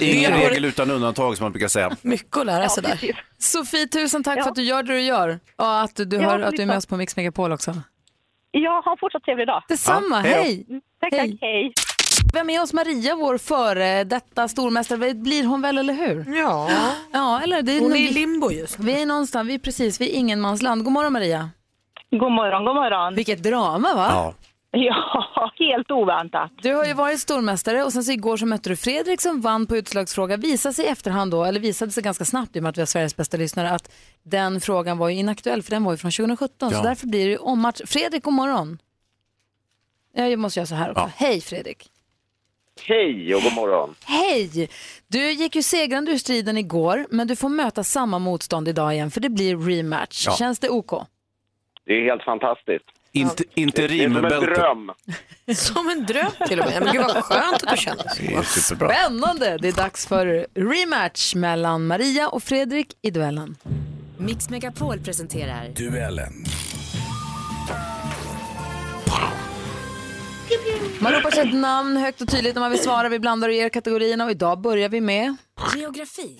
Ingen regel utan undantag som man brukar säga.
Mycket att lära sig där.
Sofie, tusen tack för att du gör det du gör och att du,
Ja,
hör, att du är med oss på Mix Megapol också.
Ja, ha en fortsatt trevlig dag.
Detsamma,
Ja,
hej!
Mm, Tack, tack, hej.
Vi har med oss Maria, vår före detta stormästare. Blir hon väl, eller hur?
Ja.
ja eller det
Hon är i limbo just
Vi är någonstans, vi är precis vid ingenmansland. God morgon Maria.
God morgon, god morgon.
Vilket drama va?
Ja. (laughs)
Ja, helt oväntat.
Du har ju varit stormästare och sen så igår så mötte du Fredrik som vann på utslagsfråga. Visade sig i efterhand då, eller visade sig ganska snabbt i och med att vi har Sveriges bästa lyssnare, att den frågan var ju inaktuell för den var ju från 2017. Så
Ja.
därför blir det ju ommatch. Fredrik, god morgon. Ja, Jag måste göra så här också. Hej Fredrik.
Hej och god morgon.
Hej! Du gick ju segrande ur striden igår, men du får möta samma motstånd idag igen för det blir rematch.
Ja.
Känns det OK?
Det är helt fantastiskt.
Inte, inte
Det är som en dröm. (laughs)
Som en dröm till och med. Men gud vad skönt att du känner så.
Det är superbra.
Spännande! Det är dags för rematch mellan Maria och Fredrik i duellen.
Mix Megapol presenterar
Duellen.
Man ropar sitt namn högt och tydligt när man vill svara. Vi blandar och ger kategorierna och idag börjar vi med
geografi.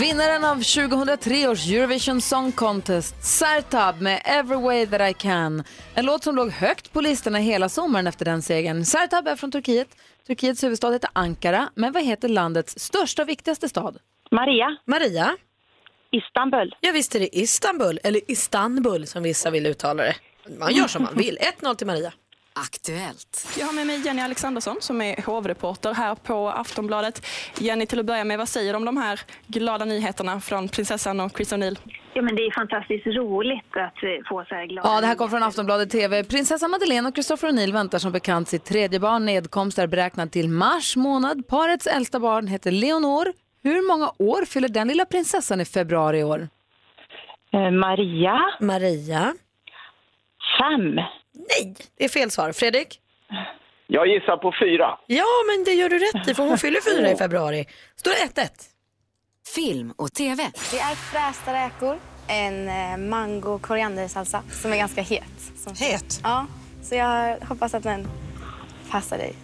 Vinnaren av 2003 års Eurovision Song Contest, Sertab med Every way that I can. En låt som låg högt på listorna hela sommaren efter den segern. Sertab är från Turkiet. Turkiets huvudstad heter Ankara, men vad heter landets största och viktigaste stad?
Maria.
Maria?
Istanbul.
Ja visst är det Istanbul, eller Istanbul som vissa vill uttala det. Man gör som man vill. (laughs) 1-0 till Maria.
Aktuellt.
Jag har med mig Jenny Alexandersson som är hovreporter här på Aftonbladet. Jenny, till att börja med, vad säger du om de här glada nyheterna från prinsessan och Chris O'Neill?
Ja, men det är fantastiskt roligt att eh, få så här glada
Ja, det här kom från Aftonbladet TV. Prinsessa Madeleine och Christopher O'Neill väntar som bekant sitt tredje barn. Nedkomst är beräknad till mars månad. Parets äldsta barn heter Leonor. Hur många år fyller den lilla prinsessan i februari i år?
Eh, Maria.
Maria.
Fem.
Nej, det är fel svar. Fredrik?
Jag gissar på fyra.
Ja, men det gör du rätt i för hon fyller fyra i februari. Står det 1-1?
Film och TV.
Det är frästa räkor, en eh, mango koriandersalsa som är ganska het. Som het? Ja, så jag hoppas att den passar dig.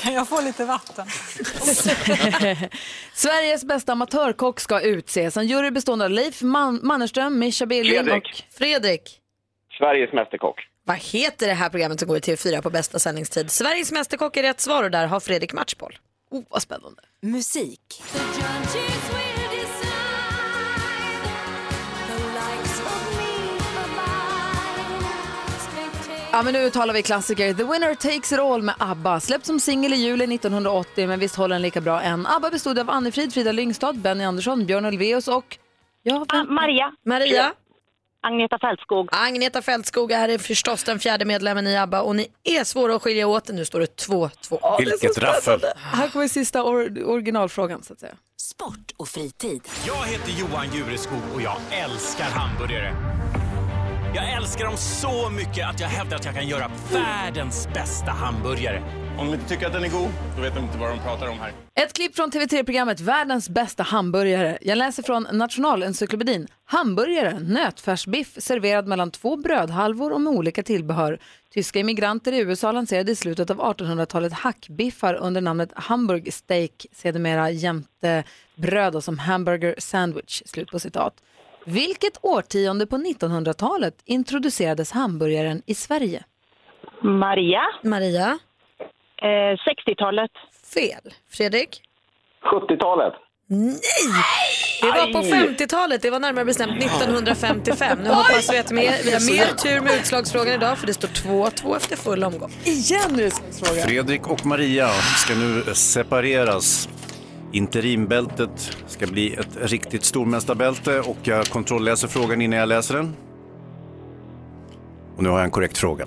Kan jag få lite vatten? (laughs) Sveriges bästa amatörkock ska utses. En jury bestående av Leif Man- Mannerström, Mischa Billing och Fredrik.
Sveriges Mästerkock.
Vad heter det här programmet som går i TV4 på bästa sändningstid? Sveriges Mästerkock är rätt svar och där har Fredrik matchboll.
Oh, vad spännande.
Musik.
Ja, men nu talar vi klassiker. The Winner Takes It All med ABBA. Släppt som singel i juli 1980, men visst håller den lika bra än. ABBA bestod av Annefrid, Frida Lyngstad, Benny Andersson, Björn Ulvaeus och... Ja, vem?
Maria.
Maria.
Agneta Fältskog.
Agneta Fältskog är förstås den fjärde medlemmen i ABBA och ni är svåra att skilja åt. Nu står det 2-2.
Vilket raffel.
Här kommer sista or- originalfrågan, så att säga.
Sport och fritid.
Jag heter Johan Jureskog och jag älskar hamburgare. Jag älskar dem så mycket att jag hävdar att jag kan göra världens bästa hamburgare.
Om de inte tycker att den är god, då vet de inte vad de pratar om här.
Ett klipp från TV3-programmet Världens bästa hamburgare. Jag läser från Nationalencyklopedin. Hamburgare, nötfärsbiff serverad mellan två brödhalvor och med olika tillbehör. Tyska immigranter i USA lanserade i slutet av 1800-talet hackbiffar under namnet Hamburg steak, sedermera jämte bröd och som hamburger sandwich. Slut på citat. Vilket årtionde på 1900-talet introducerades hamburgaren i Sverige?
Maria.
Maria.
Eh, 60-talet.
Fel. Fredrik?
70-talet.
Nej! Det var på
Aj.
50-talet, det var närmare bestämt 1955. Nu hoppas vi att mer, vi har mer tur med utslagsfrågan idag för det står 2-2 efter full omgång.
Igen utslagsfråga.
Fredrik och Maria ska nu separeras. Interimbältet ska bli ett riktigt stormästarbälte och jag kontrollläser frågan innan jag läser den. Och nu har jag en korrekt fråga.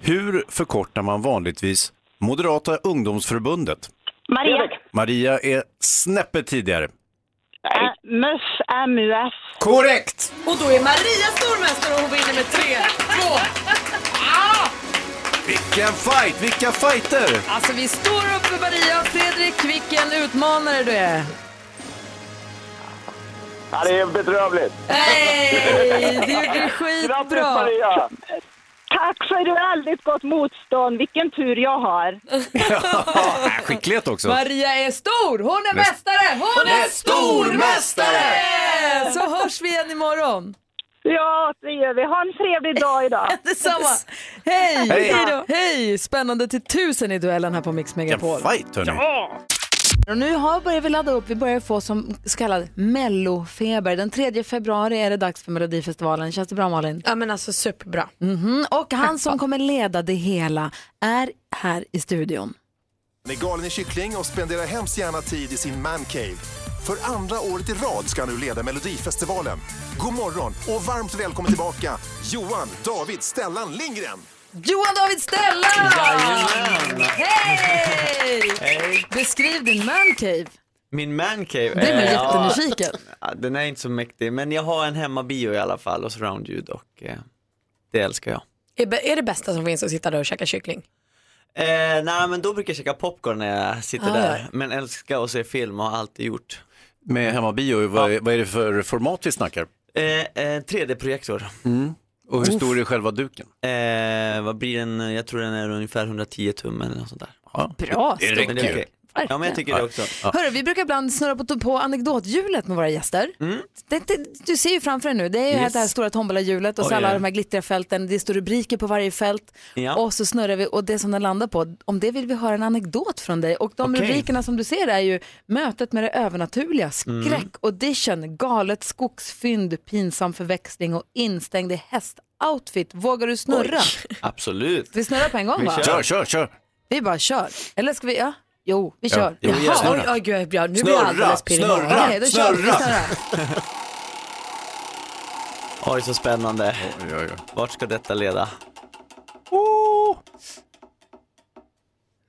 Hur förkortar man vanligtvis Moderata ungdomsförbundet?
Maria.
Maria är snäppet tidigare.
MUF, MUF.
Korrekt!
Och då är Maria stormästare och hon vinner med 3-2.
Vilken fight, vilka fighter!
Alltså vi står upp för Maria. Fredrik, vilken utmanare du är.
Ja, det är bedrövligt.
Hej! Du gjorde skitbra.
Grattis Maria!
Tack för ett väldigt gott motstånd. Vilken tur jag har.
Äh, Skicklighet också.
Maria är stor! Hon är mästare! Hon, är
stormästare!
Så hörs vi igen imorgon.
Ja, det gör vi. Ha en trevlig dag idag. (laughs)
Detsamma. Hej!
Hej.
Hej! Hej! Spännande till tusen i duellen här på Mix Megapol.
fight hörni.
Och nu har börjar vi ladda upp, vi börjar få som så kallad mellofeber. Den 3 februari är det dags för Melodifestivalen. Känns det bra Malin?
Ja men alltså superbra.
Mhm. Och han som kommer leda det hela är här i studion.
Han är galen i kyckling och spenderar hemskt gärna tid i sin mancave. För andra året i rad ska han nu leda Melodifestivalen. God morgon och varmt välkommen tillbaka Johan David Stellan Lindgren.
Johan David Stellan! Hej!
Hej!
Beskriv din mancave.
Min mancave.
Det blir jättenyfiken.
Ja, den är inte så mäktig, men jag har en hemmabio i alla fall och surroundljud och eh, det älskar jag.
Är det bästa som finns att sitta där och käka kyckling?
Eh, nej, men då brukar jag käka popcorn när jag sitter
Ah,
där,
ja.
men älskar att se film och har alltid gjort.
Med hemmabio, vad, vad är det för format vi snackar?
Eh, eh, 3D-projektor.
Mm. Och hur stor är själva duken?
Eh, vad blir den? Jag tror den är ungefär 110 tum eller något sånt där.
Ja,
Bra,
det, räcker ju.
Verkligen.
Ja, men jag tycker det också.
Hörru, vi brukar ibland snurra på, på anekdothjulet med våra gäster. Det, det, du ser ju framför dig nu, det är ju
Mm. Yes.
det här stora tombolahjulet och så
Oj,
alla
oj.
de här glittriga fälten, det står rubriker på varje fält
Ja.
och så snurrar vi och det som den landar på, om det vill vi höra en anekdot från dig och de
Okej.
rubrikerna som du ser är ju mötet med det övernaturliga,
Mm.
skräck, audition, galet skogsfynd, pinsam förväxling och instängd i hästoutfit. Vågar du snurra?
Absolut.
Vi snurrar på en gång
Vi
va?
kör. Kör, kör, kör.
Vi bara kör. Eller ska vi, ja? Jo, vi
Ja,
kör.
jo,
Jaha.
snurra.
Oj, oj, gud, ja, nu blir
Snurra,
jag alldeles pirrig
snurra,
Okej, då kör vi. Vi
snurra. (laughs) Oj, så spännande. Vart ska detta leda?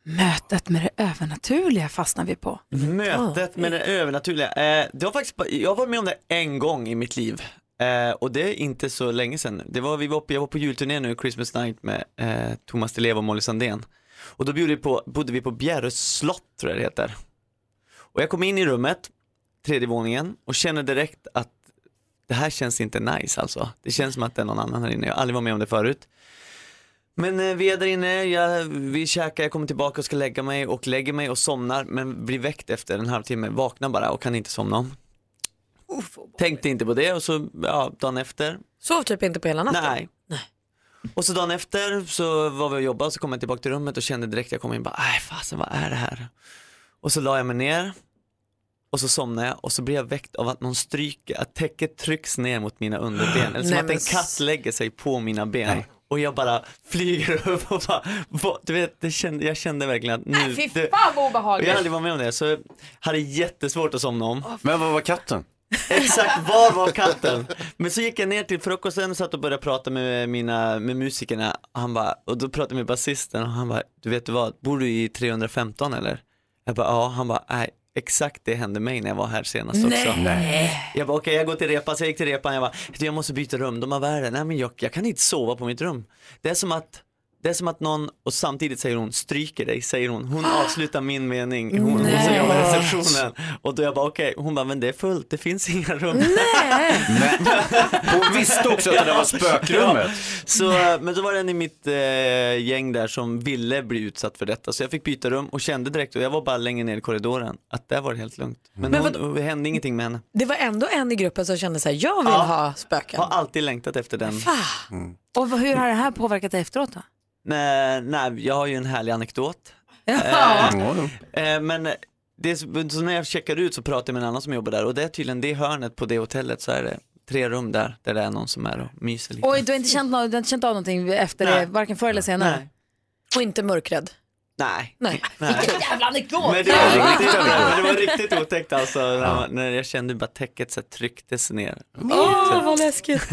Mötet med det övernaturliga fastnar vi på.
Mötet med det övernaturliga. Eh, det var faktiskt, jag varit med om det en gång i mitt liv. Eh, och det är inte så länge sedan. Det var, vi var på, jag var på julturné nu, Christmas night med eh, Thomas Di Leva och Molly Sandén. Och då bodde vi på, bodde vi på Bjärre slott tror jag det heter. Och jag kom in i rummet tredje våningen och känner direkt att det här känns inte nice alltså. Det känns som att det är någon annan här inne. Jag har aldrig varit med om det förut. Men eh, vi är där inne, jag, vi käkar, jag kommer tillbaka och ska lägga mig och lägger mig och somnar men blir väckt efter en halvtimme, vaknar bara och kan inte somna. Tänkte inte på det och så, ja, dagen efter.
Sov typ inte på hela natten?
Nej. Och så dagen efter så var vi och jobbade så kom jag tillbaka till rummet och kände direkt jag kom in bara, nej fasen vad är det här? Och så la jag mig ner och så somnade jag och så blev jag väckt av att någon stryker, att täcket trycks ner mot mina underben. Eller som
Nej,
att
men
en katt lägger sig på mina ben. Och jag bara flyger upp och bara, vad- du vet, det kände, jag kände verkligen att nu,
Nej, fy fan vad
jag
obehagligt.
har aldrig varit med om det så jag hade jättesvårt att somna om.
Men vad var katten?
Exakt, var var katten? Men så gick jag ner till frukosten och satt och började prata med, mina, med musikerna. Han bara, och då pratade jag med basisten och han bara, du vet du vad, bor du i 315 eller? Jag bara, ja. Han bara, nej, exakt det hände mig när jag var här senast också.
Nej.
Jag bara, okej jag går till repan, så jag gick till repan, jag bara, jag måste byta rum. De är det? Nej men jag, jag kan inte sova på mitt rum. Det är som att det är som att någon, och samtidigt säger hon, stryker dig, säger hon. Hon (gasps) avslutar min mening, hon, hon
Nej.
som jobbar i receptionen. Och då jag bara okej, hon bara, men det är fullt, det finns inga rum.
Hon visste också att det där var spökrummet. (laughs)
Ja. Så, men så var det en i mitt eh, gäng där som ville bli utsatt för detta. Så jag fick byta rum och kände direkt, och jag var bara längre ner i korridoren, att där var det helt lugnt. Men,
Men
hon, det hände ingenting med henne.
Det var ändå en i gruppen som kände så här, jag vill
Ja.
ha spöken.
Har alltid längtat efter den.
Och vad- hur har det här påverkat dig efteråt då?
Nej, nej, jag har ju en härlig anekdot.
Ja.
Eh, eh, men det, så- när jag checkar ut så pratar jag med en annan som jobbar där och det är tydligen det hörnet på det hotellet så är det tre rum där, där det är någon som är och myser lite.
Oj, du har inte känt, du har inte känt av någonting efter
Nej.
det, varken förr eller senare?
Nej.
Och inte mörkrädd?
Nej.
Nej.
Vilken jävla anekdot!
Men det var riktigt, (laughs) men det var riktigt otäckt alltså när, när jag kände bara täcket så här trycktes ner.
Åh, vad läskigt.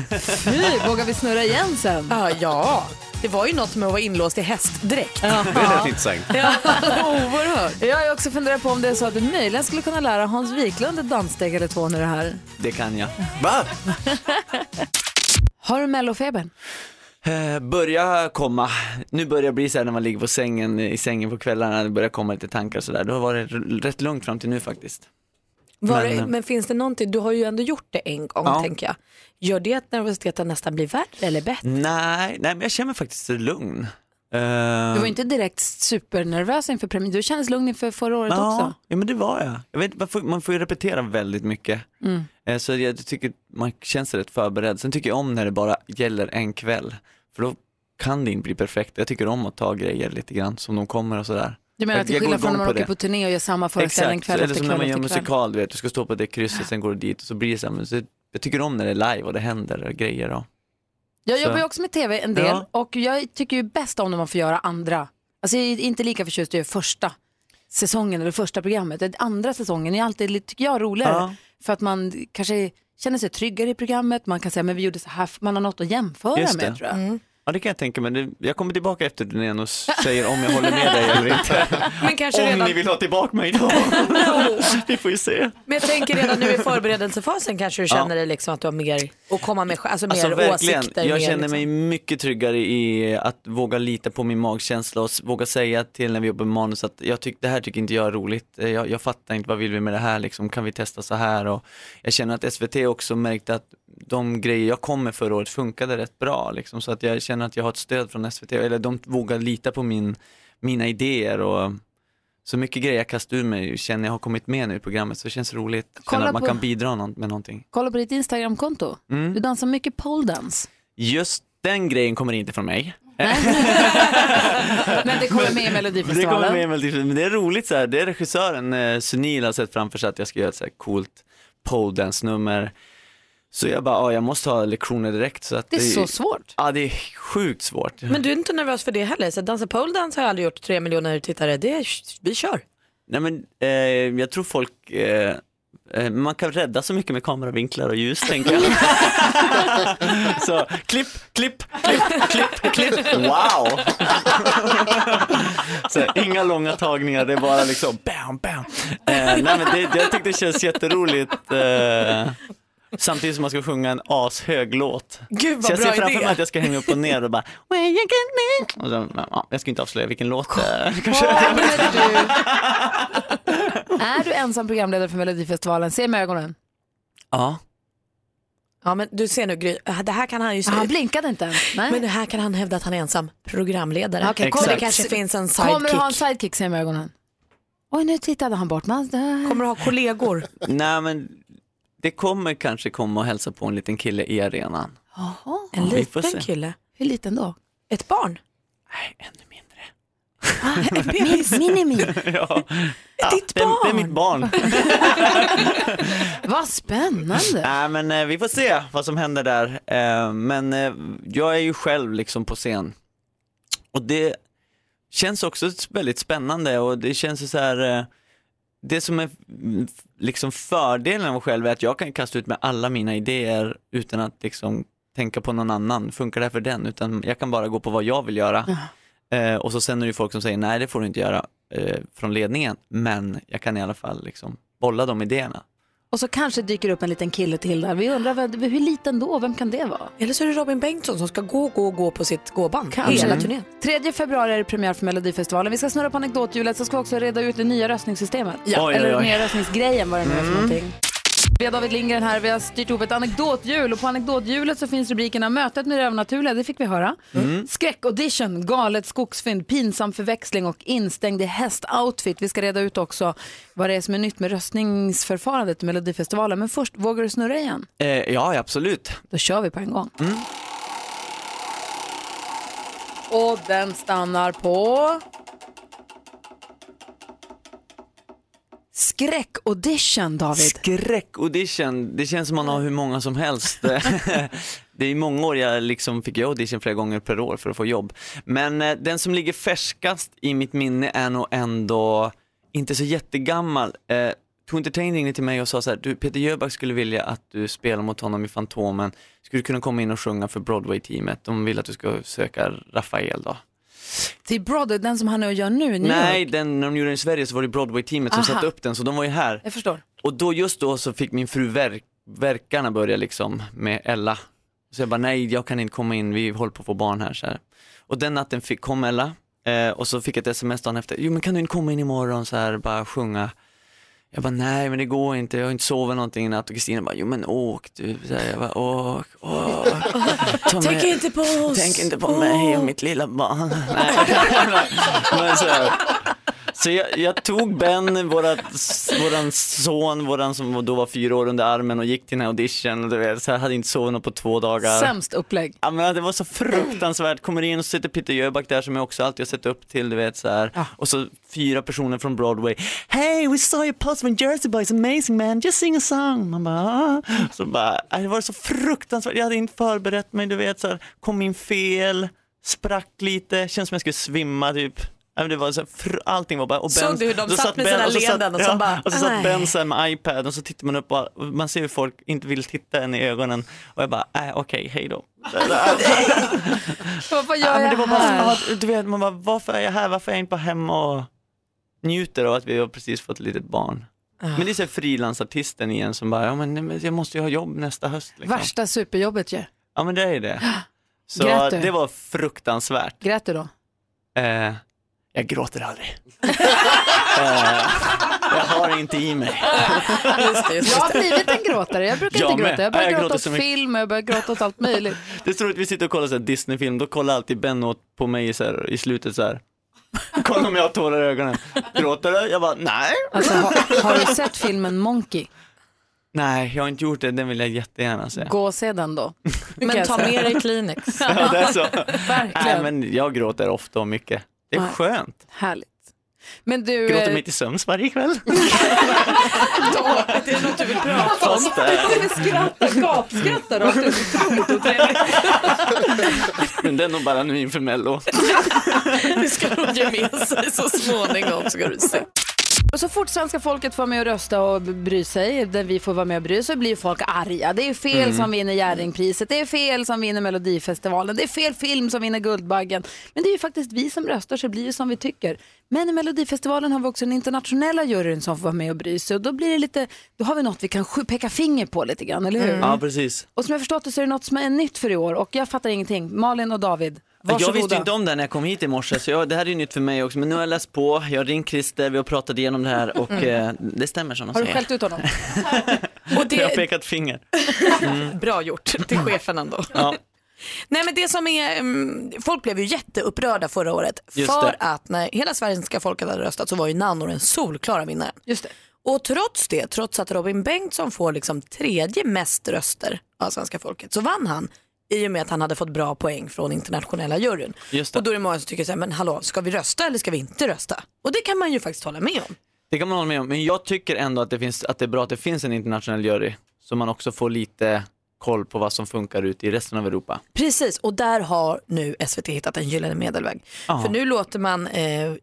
Fy, vågar vi snurra igen sen?
Ja, ja, det var ju något med att vara inlåst i hästdräkt.
Ja.
Det är rätt intressant.
Ja, (laughs) oerhört. Jag har också funderat på om det är så att du möjligen skulle kunna lära Hans Wiklund ett danssteg eller två när det här.
Det kan jag.
Va? (laughs)
Har du mellofebern?
Eh, börja komma, nu börjar det bli så här när man ligger på sängen, i sängen på kvällarna, det börjar komma lite tankar och sådär. Det har varit rätt lugnt fram till nu faktiskt.
Var
Men,
det,
eh,
men finst det någonting, du har ju ändå gjort det en gång
Ja.
tänker jag. Gör det att nervositeten nästan blir värre eller bättre?
Nej, nej men jag känner mig faktiskt lugn. Eh,
Du var inte direkt supernervös inför premiären. Du kändes lugn inför förra året
ja,
också.
Ja men det var jag. jag vet, man, får, man får ju repetera väldigt mycket.
Mm.
Så jag tycker man känns rätt förberedd. Sen tycker jag om när det bara gäller en kväll. För då kan det inte bli perfekt. Jag tycker om att ta grejer lite grann som de kommer och sådär.
Du menar
Jag-
att till skillnad från när man
på
åker på turné och gör samma föreställning
Exakt,
kväll
eller
efter
som när
kväll
man gör
kväll?
musikal, du vet, du ska stå på det krysset, sen går du dit och så blir det så här, så, jag tycker om när det är live och det händer grejer. Och,
Jag
Så-
jobbar ju också med tv en del
Ja.
och jag tycker ju bäst om när man får göra andra. Alltså jag är inte lika förtjust i första säsongen eller första programmet. Den andra säsongen är alltid, tycker jag, roligare.
Ja.
För att man kanske känner sig tryggare i programmet, man kan säga men vi gjorde så här, man har något att jämföra
Just
med
det.
tror jag.
Ja det kan jag tänka mig, jag kommer tillbaka efter turnén och säger om jag håller med dig (laughs) eller inte.
Men kanske
om
redan-
ni vill ha tillbaka mig då. (laughs) Vi får ju se.
Men jag tänker redan nu i förberedelsefasen kanske du
Ja.
känner dig liksom att du har mer att komma med, alltså mer
Alltså verkligen,
åsikter.
jag
mer,
känner
liksom.
mig mycket tryggare i att våga lita på min magkänsla och våga säga till när vi jobbar med manus att jag tyck, det här tycker inte jag är roligt, Eh, jag, jag fattar inte vad vill vi med det här, liksom, kan vi testa så här? Och jag känner att SVT också märkte att de grejer jag kom med förra året funkade rätt bra, liksom, så att jag känner att jag har ett stöd från SVT, eller de vågar lita på min, mina idéer och så mycket grejer jag kastar ur mig känner jag har kommit med nu i programmet så det känns roligt,
Kolla
känner att man
på-
kan bidra med någonting.
Kolla på ditt Instagramkonto.
Mm.
Du dansar mycket pole dance.
Just den grejen kommer inte från mig. (laughs)
Men det kommer med i
Det
Melodifestivalen.
kommer med i Melodifestivalen. Men det är roligt så här. det är regissören eh, Sunil har sett framför sig att jag ska göra ett så här coolt pole dance nummer. Så jag bara, ja, jag måste ha lektioner direkt. Så att
Det är så svårt.
Ja, det är sjukt svårt.
Men du är inte nervös för det heller? Så dansa pole dance har jag aldrig gjort, tre miljoner tittare, det är, vi kör.
Nej men eh, jag tror folk, eh, eh, man kan rädda så mycket med kameravinklar och ljus tänker jag. (laughs) så klipp, klipp, klipp, klipp, klipp, wow! (laughs) så, inga långa tagningar, det är bara liksom bam, bam. Eh, nej men det, jag tyckte det känns jätteroligt. Eh, Samtidigt som man ska sjunga en ashög låt.
Gud, vad
så jag
bra
ser framför
idé.
mig att jag ska hänga upp och ner och bara Where you get me? Och så, ja, Jag ska inte avslöja vilken låt (laughs) det är. kanske.
Är du ensam programledare för Melodifestivalen. Se med ögonen.
Ja.
Ja men du ser nu Gry, det här kan han ju säga.
Han blinkade inte ens. Nej.
Men det här kan han hävda att han är ensam programledare.
Okej,
Kommer det
exakt.
kanske finns en sidekick.
Kommer du ha en sidekick, se med ögonen. Oj, nu tittade han bort. Man,
Kommer du ha kollegor?
Nej men det kommer kanske komma och hälsa på en liten kille i arenan.
Jaha.
En
Vi får
liten
se.
kille?
Hur liten då?
Ett barn? (laughs)
Min, minimi.
ja.
Ditt
det, är- det är mitt barn. (laughs)
Vad spännande.
Nej men eh, vi får se vad som händer där. Eh, men eh, jag är ju själv liksom på scen. Och det känns också väldigt spännande och det känns ju så här eh, det som är mm, liksom fördelen av själv är att jag kan kasta ut med alla mina idéer utan att liksom tänka på någon annan, funkar det här för den? Utan jag kan bara gå på vad jag vill göra. Eh, och så sen är det ju folk som säger nej det får du inte göra eh, från ledningen, men jag kan i alla fall liksom bolla de idéerna.
Och så kanske dyker upp en liten kille till där. Vi undrar hur liten då? Vem kan det vara?
Eller så är det Robin Bengtsson som ska gå, gå, gå på sitt gåband
Kanske.
hela turnén.
3 februari är det premiär för Melodifestivalen. Vi ska snurra på anekdothjulet så ska vi också reda ut det nya röstningssystemet.
Ja.
Oj,
Eller
oj, oj.
nya röstningsgrejen vad det nu är för
Mm.
någonting. Vi har David Lindgren här, vi har styrt ihop ett anekdothjul och på anekdothjulet så finns rubrikerna Mötet med det övernaturliga, det fick vi höra.
Mm.
Skräckaudition, galet skogsfynd, pinsam förväxling och instängd i hästoutfit. Vi ska reda ut också vad det är som är nytt med röstningsförfarandet i Melodifestivalen. Men först, vågar du snurra igen?
Eh, ja, absolut.
Då kör vi på en gång.
Mm.
Och den stannar på... Skräckaudition, David.
Skräckaudition, det känns som man har hur många som helst. (laughs) det är många år jag liksom fick jag audition flera gånger per år för att få jobb. Men eh, den som ligger färskast i mitt minne är nog ändå inte så jättegammal. Eh, Entertain ringde till mig och sa så här, du Peter Jöback skulle vilja att du spelar mot honom i Fantomen. Skulle du kunna komma in och sjunga för Broadway-teamet? De vill att du ska söka Rafael då.
Till Brother, den som han är och gör nu i New
Nej,
York.
den, när de gjorde den i Sverige så var det Broadway-teamet som
Aha.
satte upp den, så de var ju här.
Jag förstår.
Och då just då så fick min fru verk, verkarna börja liksom med Ella. Så jag bara, nej jag kan inte komma in, vi håller på att få barn här. Så här. Och den natten fick, kom Ella eh, och så fick jag ett sms dagen efter, jo men kan du inte komma in imorgon så här, bara sjunga. Jag bara, nej men det går inte, jag har inte sovit någonting i natt och Kristina bara, jo men åk du. Så jag bara, åk, åk. Ta
Tänk
med-
inte på oss.
Tänk inte på mig och mitt lilla barn. (laughs) Nej. (laughs) Men så. Så jag, jag tog Ben, vårat, våran son, våran som då var fyra år under armen och gick till den här audition. Och du vet, så jag hade inte sovit på två dagar.
Sämst upplägg.
Ja, men det var så fruktansvärt. Kommer in och så sitter Peter Jöback där som jag också alltid har sett upp till, du vet så här. Och så fyra personer från Broadway. Hey, we saw your post from Jersey Boys, amazing man, just sing a song. Man bara, ah. Så bara, äh, det var så fruktansvärt. Jag hade inte förberett mig, du vet så här. Kom in fel, sprack lite, känns som jag skulle svimma typ. Men Det var så här, allting var bara... Och
Såg du hur de satt med
Ben-
sina
och så satt-
leenden och så
ja,
bara,
Och så satt. Ben här med iPad och så tittar man upp och man ser hur folk inte vill titta en i ögonen. Och jag bara, äh, okej, hej då. (laughs) (laughs)
Vad gör
Ja, men
jag
det var bara
här?
du vet, man bara, varför är jag här? Varför är jag inte bara hemma och njuter av att vi har precis fått ett litet barn? Men det är frilansartisten igen som bara, ja men jag måste ju ha jobb nästa höst. Liksom.
Värsta superjobbet ju.
Ja men det är det. (gasps) Så
Grät du?
det var fruktansvärt.
Grät du då?
Eh, jag gråter aldrig. (laughs) eh, jag har inte i mig. (laughs)
Jag har blivit en gråtare. Jag brukar
Jag
inte gråta. Jag börjar
Jag
gråta åt film och jag börjar gråta åt allt möjligt. (laughs)
Det är så roligt, vi sitter och kollar så här Disney-film, då kollar alltid Ben på mig så här, i slutet så här. Kolla om jag har tårar i ögonen. Gråter du? Jag bara, nej.
Alltså, har, har du sett filmen Monkey?
Nej, jag har inte gjort det, den vill jag jättegärna se.
Gå och se den då.
Men ta med dig Kleenex.
Ja, det är så.
Verkligen.
Nej, men jag gråter ofta och mycket. Det är
Nej.
skönt.
Härligt. Men du...
Gråter
eh,
mig till sömns varje kväll. (laughs)
Det är något du vill prata om.
Fast, (laughs) eh,
Skratta, gapskratta rakt ut. Otroligt otrevligt. (laughs)
men det är nog bara nu inför mello.
Det ska de ge med sig så småningom ska du se.
Och så fort svenska folket får med och rösta och bry sig, där vi får vara med och bry så blir folk arga. Det är fel
Mm.
som vinner Jerringpriset, det är fel som vinner Melodifestivalen, det är fel film som vinner Guldbaggen. Men det är ju faktiskt vi som röstar så det blir det som vi tycker. Men i Melodifestivalen har vi också den internationella juryn som får vara med och bry sig och då blir det lite, då har vi något vi kan peka finger på lite grann, eller hur?
Ja, precis.
Och som jag förstått det så är det något som är nytt för i år och jag fattar ingenting. Malin och David,
Jag
Varsågoda.
visste inte om det när jag kom hit i morse, så jag, det här är ju nytt för mig också. Men nu har jag läst på, jag har ringt Christer, vi har pratat igenom det här och
Mm.
eh, det stämmer som de
Har du
säger.
skällt ut honom? (laughs)
Och
Jag har
det,
pekat finger. (laughs)
bra gjort till chefen ändå.
Ja.
Nej men det som är, mm, folk blev ju jätteupprörda förra året
Just
för
det.
att när hela svenska folket hade röstat så var ju Nanno den solklara vinnaren.
Just det.
Och trots det, trots att Robin Bengtsson får liksom tredje mest röster av svenska folket så vann han i och med att han hade fått bra poäng från internationella juryn. Och då är det många som tycker så här, men hallå, ska vi rösta eller ska vi inte rösta? Och det kan man ju faktiskt hålla med om.
Det kan man hålla med om, men jag tycker ändå att det, finns, att det är bra att det finns en internationell jury, så man också får lite koll på vad som funkar ute i resten av Europa.
Precis, och där har nu SVT hittat en gyllene medelväg.
Ja.
För nu låter man eh,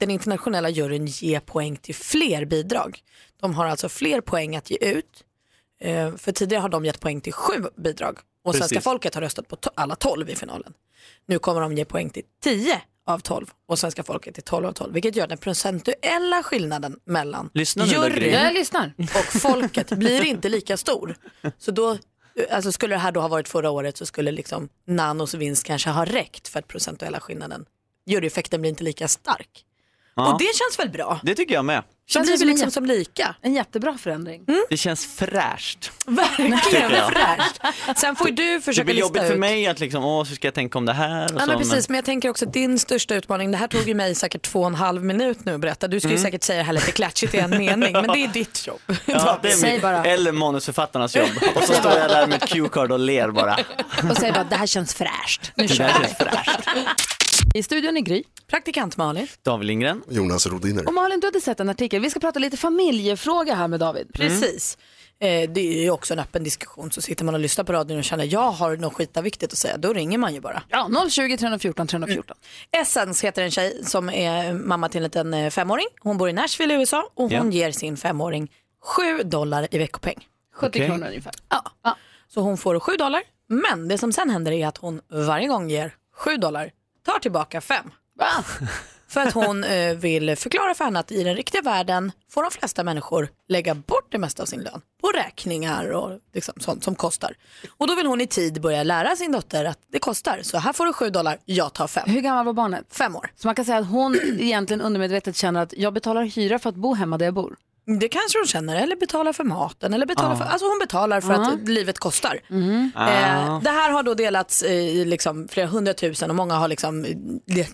den internationella juryn ge poäng till fler bidrag. De har alltså fler poäng att ge ut. Eh, för tidigare har de gett poäng till sju bidrag och
Precis.
svenska folket har röstat på to- alla tolv i finalen. Nu kommer de ge poäng till 10 av 12 och svenska folket till 12 av 12 vilket gör den procentuella skillnaden mellan juryn
lyssnar.
och folket blir inte lika stor. Så då, alltså skulle det här då ha varit förra året så skulle liksom Nanos vinst kanske ha räckt för att procentuella skillnaden, juryeffekten blir inte lika stark.
Ja.
Och det känns väl bra?
Det tycker jag med.
Känns
blir
det
vi
som en
liksom som lika.
En jättebra förändring.
Det känns fräscht.
Verkligen (laughs) fräscht. Sen får ju du
Det
försöka
blir
lista
jobbigt för
ut.
mig att liksom, åh, så ska jag tänka om det här och
Ja,
så.
men precis, men jag tänker också att din största utmaning, det här tog ju mig säkert två och en halv minut nu att berätta. Du ska ju
Mm.
säkert säga det här lite klatschigt i en mening, men det är ditt jobb. (laughs)
Ja, det är
Säg
min,
bara.
eller manusförfattarnas jobb. Och så står jag där med ett cue-card och ler bara.
Och säger bara, det här känns fräscht. Nu
Det
kör vi.
känns fräscht.
I studion är Gry.
Praktikant Malin.
David Lindgren.
Jonas Rodiner.
Och Malin, du hade sett en artikel. Vi ska prata lite familjefråga här med David.
Precis. Eh, det är ju också en öppen diskussion. Så sitter man och lyssnar på radion och känner jag har något skitviktigt att säga, då ringer man ju bara.
Ja, 020 314 314.
Essence heter en tjej som är mamma till en liten eh, femåring. Hon bor i Nashville i USA och hon ger sin femåring 7 dollar i veckopeng.
70
Okej.
kronor ungefär.
Ja. Så hon får 7 dollar. Men det som sen händer är att hon varje gång ger 7 dollar, tar tillbaka 5.
Va? (laughs)
För att hon eh, vill förklara för henne att i den riktiga världen får de flesta människor lägga bort det mesta av sin lön på räkningar och liksom sånt som kostar. Och då vill hon i tid börja lära sin dotter att det kostar. Så här får du 7 dollar, jag tar 5.
Hur gammal var barnet?
Fem år.
Så man kan säga att hon egentligen undermedvetet känner att jag betalar hyra för att bo hemma där jag bor.
Det kanske hon känner, eller betalar för maten. Eller betalar för, alltså hon betalar för att livet kostar.
Ah.
Eh, det här har då delats i liksom flera hundratusen och många har liksom eh,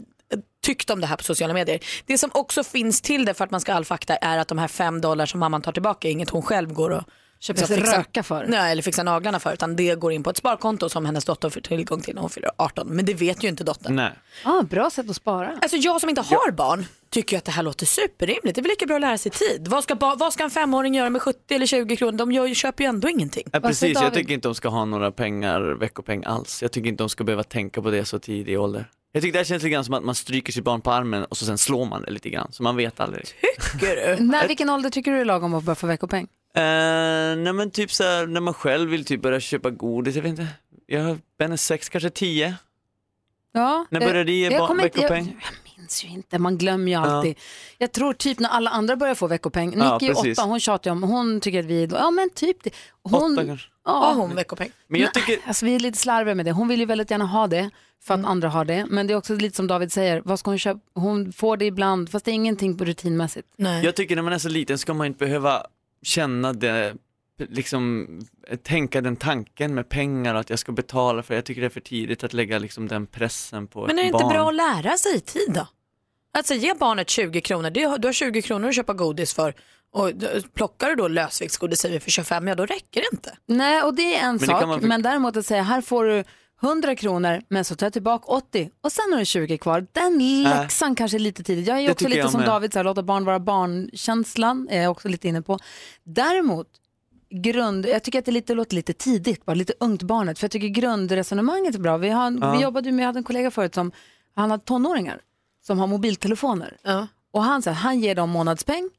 tyckt om det här på sociala medier. Det som också finns till det för att man ska ha all fakta är att de här fem dollar som mamman tar tillbaka är inget hon själv går och
Köper sig röka för.
Nej, eller fixar naglarna för utan det går in på ett sparkonto som hennes dotter får tillgång till när hon fyller 18. Men det vet ju inte dottern.
Nej.
Ah, bra sätt att spara.
Alltså jag som inte har barn tycker ju att det här låter superrimligt. Det är väl lika bra att lära sig tid. Vad ska, vad ska en femåring göra med 70 eller 20 kronor? De gör, köper ju ändå ingenting.
Ja, precis, jag tycker inte de ska ha några pengar, veckopeng alls. Jag tycker inte de ska behöva tänka på det så tidigt i ålder. Jag tycker det här känns lite grann som att man stryker sitt barn på armen och så sen slår man det lite grann, så man vet aldrig.
Tycker du? (laughs)
När, vilken ålder tycker du är lagom att börja få veckopeng?
Eh, nej men typ så här, när man själv vill typ börja köpa godis, jag vet inte. Jag är sex, kanske tio.
Ja,
När
eh,
började det ge veckopeng?
Jag, jag minns ju inte, man glömmer ju alltid. Jag tror typ när alla andra börjar få veckopeng.
Ja,
Nicky är
precis.
åtta, hon tjatar ju om, hon tycker att vi, ja men typ det. Hon,
Åtta kanske.
Har
ja,
hon veckopeng?
Men jag tycker,
alltså vi är lite slarviga med det. Hon vill ju väldigt gärna ha det för att andra har det. Men det är också lite som David säger, vad ska hon köpa? Hon får det ibland, fast det är ingenting på rutinmässigt.
Nej.
jag tycker när man är så liten ska man inte behöva känna det, liksom tänka den tanken med pengar och att jag ska betala för Jag tycker det är för tidigt att lägga liksom den pressen på
Men är det inte
barn.
bra att lära sig i tid då? Alltså ge barnet 20 kronor, du har 20 kronor att köpa godis för och plockar du då lösviktsgodis säger vi för 25, ja då räcker det inte.
Nej, och det är en
det
sak.
man
Men däremot att säga, här får du 100 kronor, men så tar jag tillbaka 80 och sen har du 20 kvar. Den läxan kanske är lite tidigt. Jag är
det
också lite som
med.
David, så här, låta barn vara barnkänslan, är jag också lite inne på. Däremot, grund, jag tycker att det lite, låter lite tidigt, bara lite ungt barnet, för jag tycker grundresonemanget är bra. Vi, har,
Ja.
vi jobbade med, jag hade en kollega förut som, han hade tonåringar som har mobiltelefoner.
Ja.
Och han, så här, han ger dem månadspeng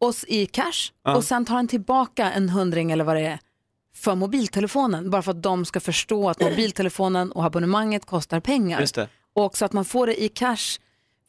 och, i cash
Ja.
och sen tar han tillbaka en hundring eller vad det är för mobiltelefonen. Bara för att de ska förstå att mobiltelefonen och abonnemanget kostar pengar.
Just det.
Och också att man får det i cash.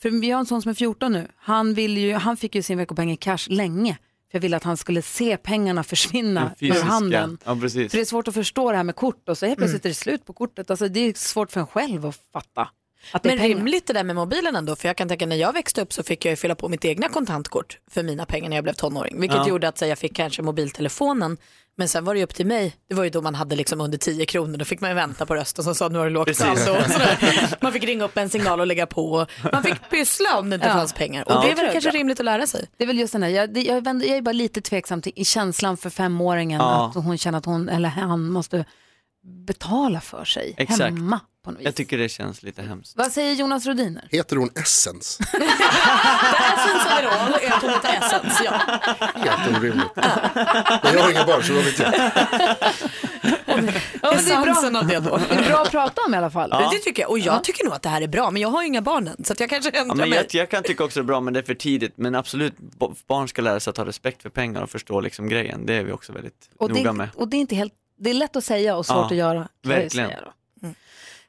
För vi har en sån som är 14 nu. Han, vill ju, han fick ju sin veckopeng i cash länge. För jag ville att han skulle se pengarna försvinna ur handen.
Ja, precis.
För det är svårt att förstå det här med kort och så helt
Mm.
plötsligt är det slut på kortet. Alltså det är svårt för en själv att fatta. Att det är
Men rimligt det där med mobilen ändå, för jag kan tänka när jag växte upp så fick jag ju fylla på mitt egna kontantkort för mina pengar när jag blev tonåring. Vilket
Ja.
gjorde att så, jag fick kanske mobiltelefonen, men sen var det ju upp till mig. Det var ju då man hade liksom under 10 kronor, då fick man ju vänta på rösten som sa nu har du lågt saldo. (laughs) Man fick ringa upp en signal och lägga på. Man fick pyssla om det inte
Ja.
fanns pengar. Och
Ja.
det är väl kanske rimligt att lära sig.
Det är väl just den här, jag, det, jag, vänder, jag är bara lite tveksam till i känslan för femåringen
Ja.
att hon känner att hon eller han måste betala för sig
Exakt.
hemma på något vis.
Jag tycker det känns lite hemskt.
Vad säger Jonas Rodiner?
Heter hon Essence?
Essence of it all är att hon heter Essence, ja.
Helt orimligt. Men jag har inga barn så vad vet jag.
Ja, men det, är
Essensen
bra,
av det då.
det är bra att prata om i alla fall.
Men Det tycker jag. Och jag tycker nog att det här är bra, men jag har ju inga barn än, så att jag kanske
Ja,
ändrar
men
mig.
jag, jag kan tycka också det är bra men det är för tidigt. Men absolut, bo- barn ska lära sig att ha respekt för pengar och förstå liksom grejen. Det är vi också väldigt
Och
noga
det,
med.
och det är inte helt, det är lätt att säga och svårt
Ja,
att göra. kan jag
verkligen.
säga då. Mm.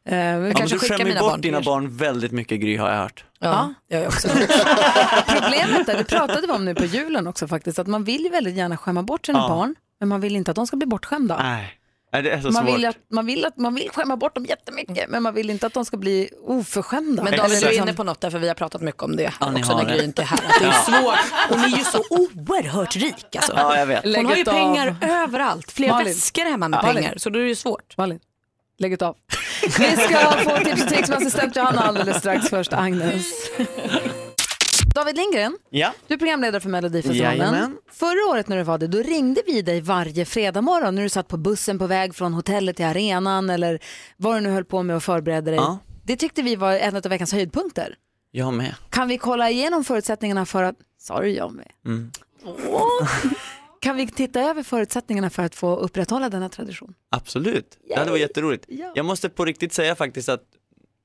Eh, vi
Ja, men
kanske
du skämmer
mina
bort
barn
dina barn väldigt mycket Gry har jag hört.
Ja, jag är också. (laughs)
Problemet är, det pratade vi om nu på julen också faktiskt, att man vill ju väldigt gärna skämma bort sina
Ja.
barn, men man vill inte att de ska bli bortskämda.
Nej, Nej det är så
Man
svårt.
vill, att, man, vill att, man vill skämma bort dem jättemycket, men man vill inte att de ska bli oförskämda.
Men David, du är inne på något där, för vi har pratat mycket om det
Ja,
också när. Gry inte är här. Att det är
Ja.
svårt. Hon är ju så oerhört rik alltså.
Ja, jag vet.
Hon har ju
Lägget av.
pengar överallt, flera
Malin.
väskor hemma med
Malin.
pengar, så då är det ju svårt.
Malin, lägg av. Vi ska få tips och tricks med assistent Johanna alldeles strax. Först Agnes. David Lindgren,
Ja.
du är programledare för Melodifestivalen. Förra året när du var det, då ringde vi dig varje fredag morgon när du satt på bussen på väg från hotellet till arenan eller vad du nu höll på med och förberedde dig.
Ja.
Det tyckte vi var en av veckans höjdpunkter.
Jag med.
Kan vi kolla igenom förutsättningarna för att, sorry jag med.
Mm.
Kan vi titta över förutsättningarna för att få upprätthålla denna tradition?
Absolut, det hade varit jätteroligt.
Ja.
Jag måste på riktigt säga faktiskt att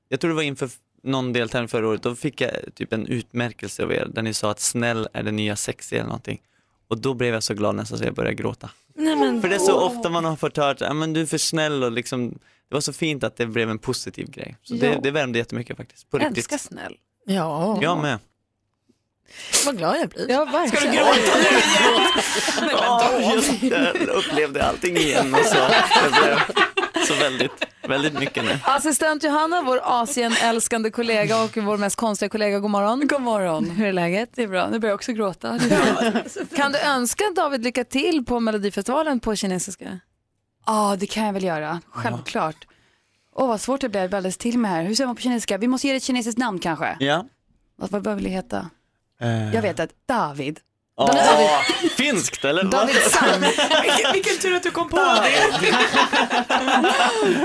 jag tror det var inför någon deltävling förra året, då fick jag typ en utmärkelse av er där ni sa att snäll är det nya sexy eller någonting. Och då blev jag så glad nästan så jag började gråta.
Nej, men,
För det är så ofta man har fått höra att "Ja, men du är för snäll och liksom, det var så fint att det blev en positiv grej. Så det, det värmde jättemycket faktiskt, på riktigt.
Älskar snäll.
Ja,
Jag med.
vad glad jag blir.
Ja, verkligen. (laughs)
Ja, just det. Jag upplevde allting igen och så. Det blev så väldigt, väldigt mycket nu.
Assistent Johanna, vår Asien-älskande kollega och vår mest konstiga kollega, god morgon.
God morgon.
Hur är läget?
Det är bra, nu börjar jag också gråta. (laughs)
Kan du önska David lycka till på Melodifestivalen på kinesiska?
Ja, det kan jag väl göra. Självklart. Åh, vad svårt det blev alldeles till med här. Hur säger man på kinesiska? Vi måste ge det ett kinesiskt namn kanske.
Ja.
Vad, vad vill det heta?
Eh.
Jag vet att David.
Ja, finskt eller?
David Sam. (laughs)
vilken, vilken tur att du kom på det.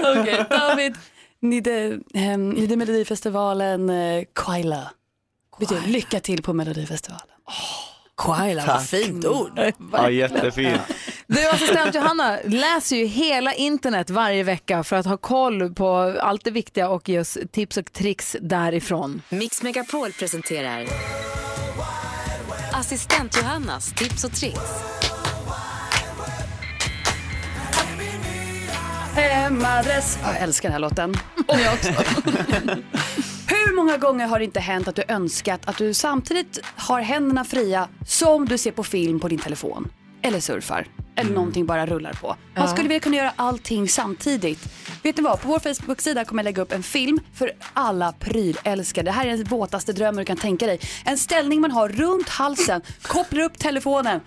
(laughs)
Okej, (laughs) David. Ni det, um, ni det Melodifestivalen Kwaila. Betyder lycka till på Melodifestivalen. (gasps)
Kwaila, vad fint ord.
Ja, jättefint.
Du assistent Johanna läser ju hela internet varje vecka för att ha koll på allt det viktiga och ge oss tips och tricks därifrån.
Mix Megapol presenterar Assistent Johannas tips och tricks.
Hemadress. Ja, Jag älskar den här låten. (laughs) Och jag också. (laughs) Hur många gånger har det inte hänt att du önskat att du samtidigt har händerna fria som du ser på film på din telefon? Eller surfar? Eller någonting bara rullar på. Man
Ja.
skulle vilja kunna göra allting samtidigt. Vet ni vad? På vår Facebook-sida kommer jag lägga upp en film för alla prylälskare. Det här är den våtaste drömmen du kan tänka dig. En ställning man har runt halsen, kopplar upp telefonen.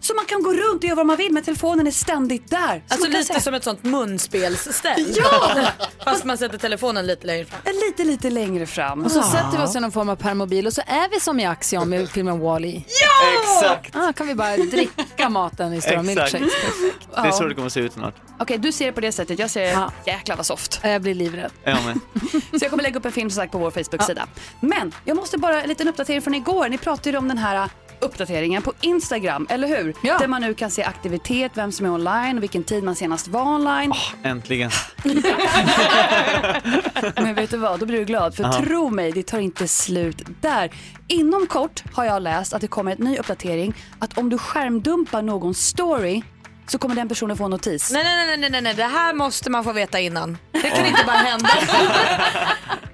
Så man kan gå runt och göra vad man vill men telefonen är ständigt där. Så
Alltså lite
säga-
som ett sånt munspelsställ. (laughs)
Ja! (laughs)
Fast man sätter telefonen lite längre fram.
Lite, lite längre fram.
Och så sätter vi oss i någon form av permobil och så är vi som i Axiom i filmen Wall-E.
Exakt.
Ah, kan vi bara dricka maten i stora
Exakt.
milkshakes.
Det är så det kommer att se ut snart.
Okej, du ser det på det sättet. Jag ser
Ja.
jäklar vad soft.
Jag blir livrädd.
Jag med. (laughs)
Så jag kommer lägga upp en film som sagt på vår Facebook-sida. Men jag måste bara, en liten uppdatering från igår. Ni pratade ju om den här uppdateringen på Instagram, eller hur?
Ja.
Där man nu kan se aktivitet, vem som är online och vilken tid man senast var online.
Äntligen. (laughs)
Men vet du vad, då blir du glad. För
Ja.
tro mig, det tar inte slut där. Inom kort har jag läst att det kommer en ny uppdatering. Att om du skärmdumpar någons story så kommer den personen få en notis.
Nej, nej, nej, nej, nej, nej, det här måste man få veta innan. Det kan inte bara hända. (laughs)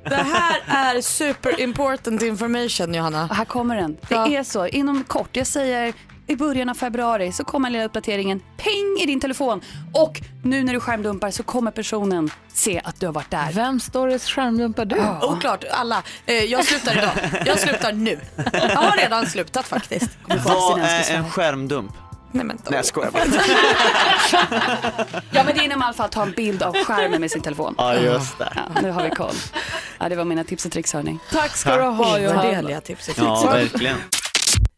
Det här är super important information, Johanna.
Här kommer den. Det
Ja.
är så, inom kort. Jag säger i början av februari så kommer den lilla uppdateringen ping i din telefon. Och nu när du skärmdumpar så kommer personen se att du har varit där.
Vem stories skärmdumpar du?
Oklart, alla. Eh, jag slutar idag. Jag slutar nu. Jag har redan slutat faktiskt.
Vad är en skärmdump?
Nej, men
Nej jag skojar bara. (laughs)
Ja men det är när man i alla fall tar en bild av skärmen med sin telefon.
Ja just det.
Ja, nu har vi koll. Ja, det var mina tips och tricks hörni.
Tack ska du ha Johanna.
Ovärderliga tips och tricks.
Ja verkligen.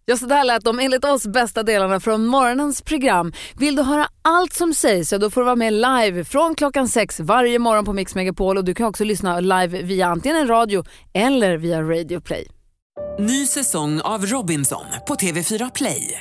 Ja, så där lät de enligt oss bästa delarna från morgonens program. Vill du höra allt som sägs så då får du vara med live från klockan sex varje morgon på Mix Megapol och du kan också lyssna live via antingen en radio eller via Radio Play.
Ny säsong av Robinson på TV4 Play.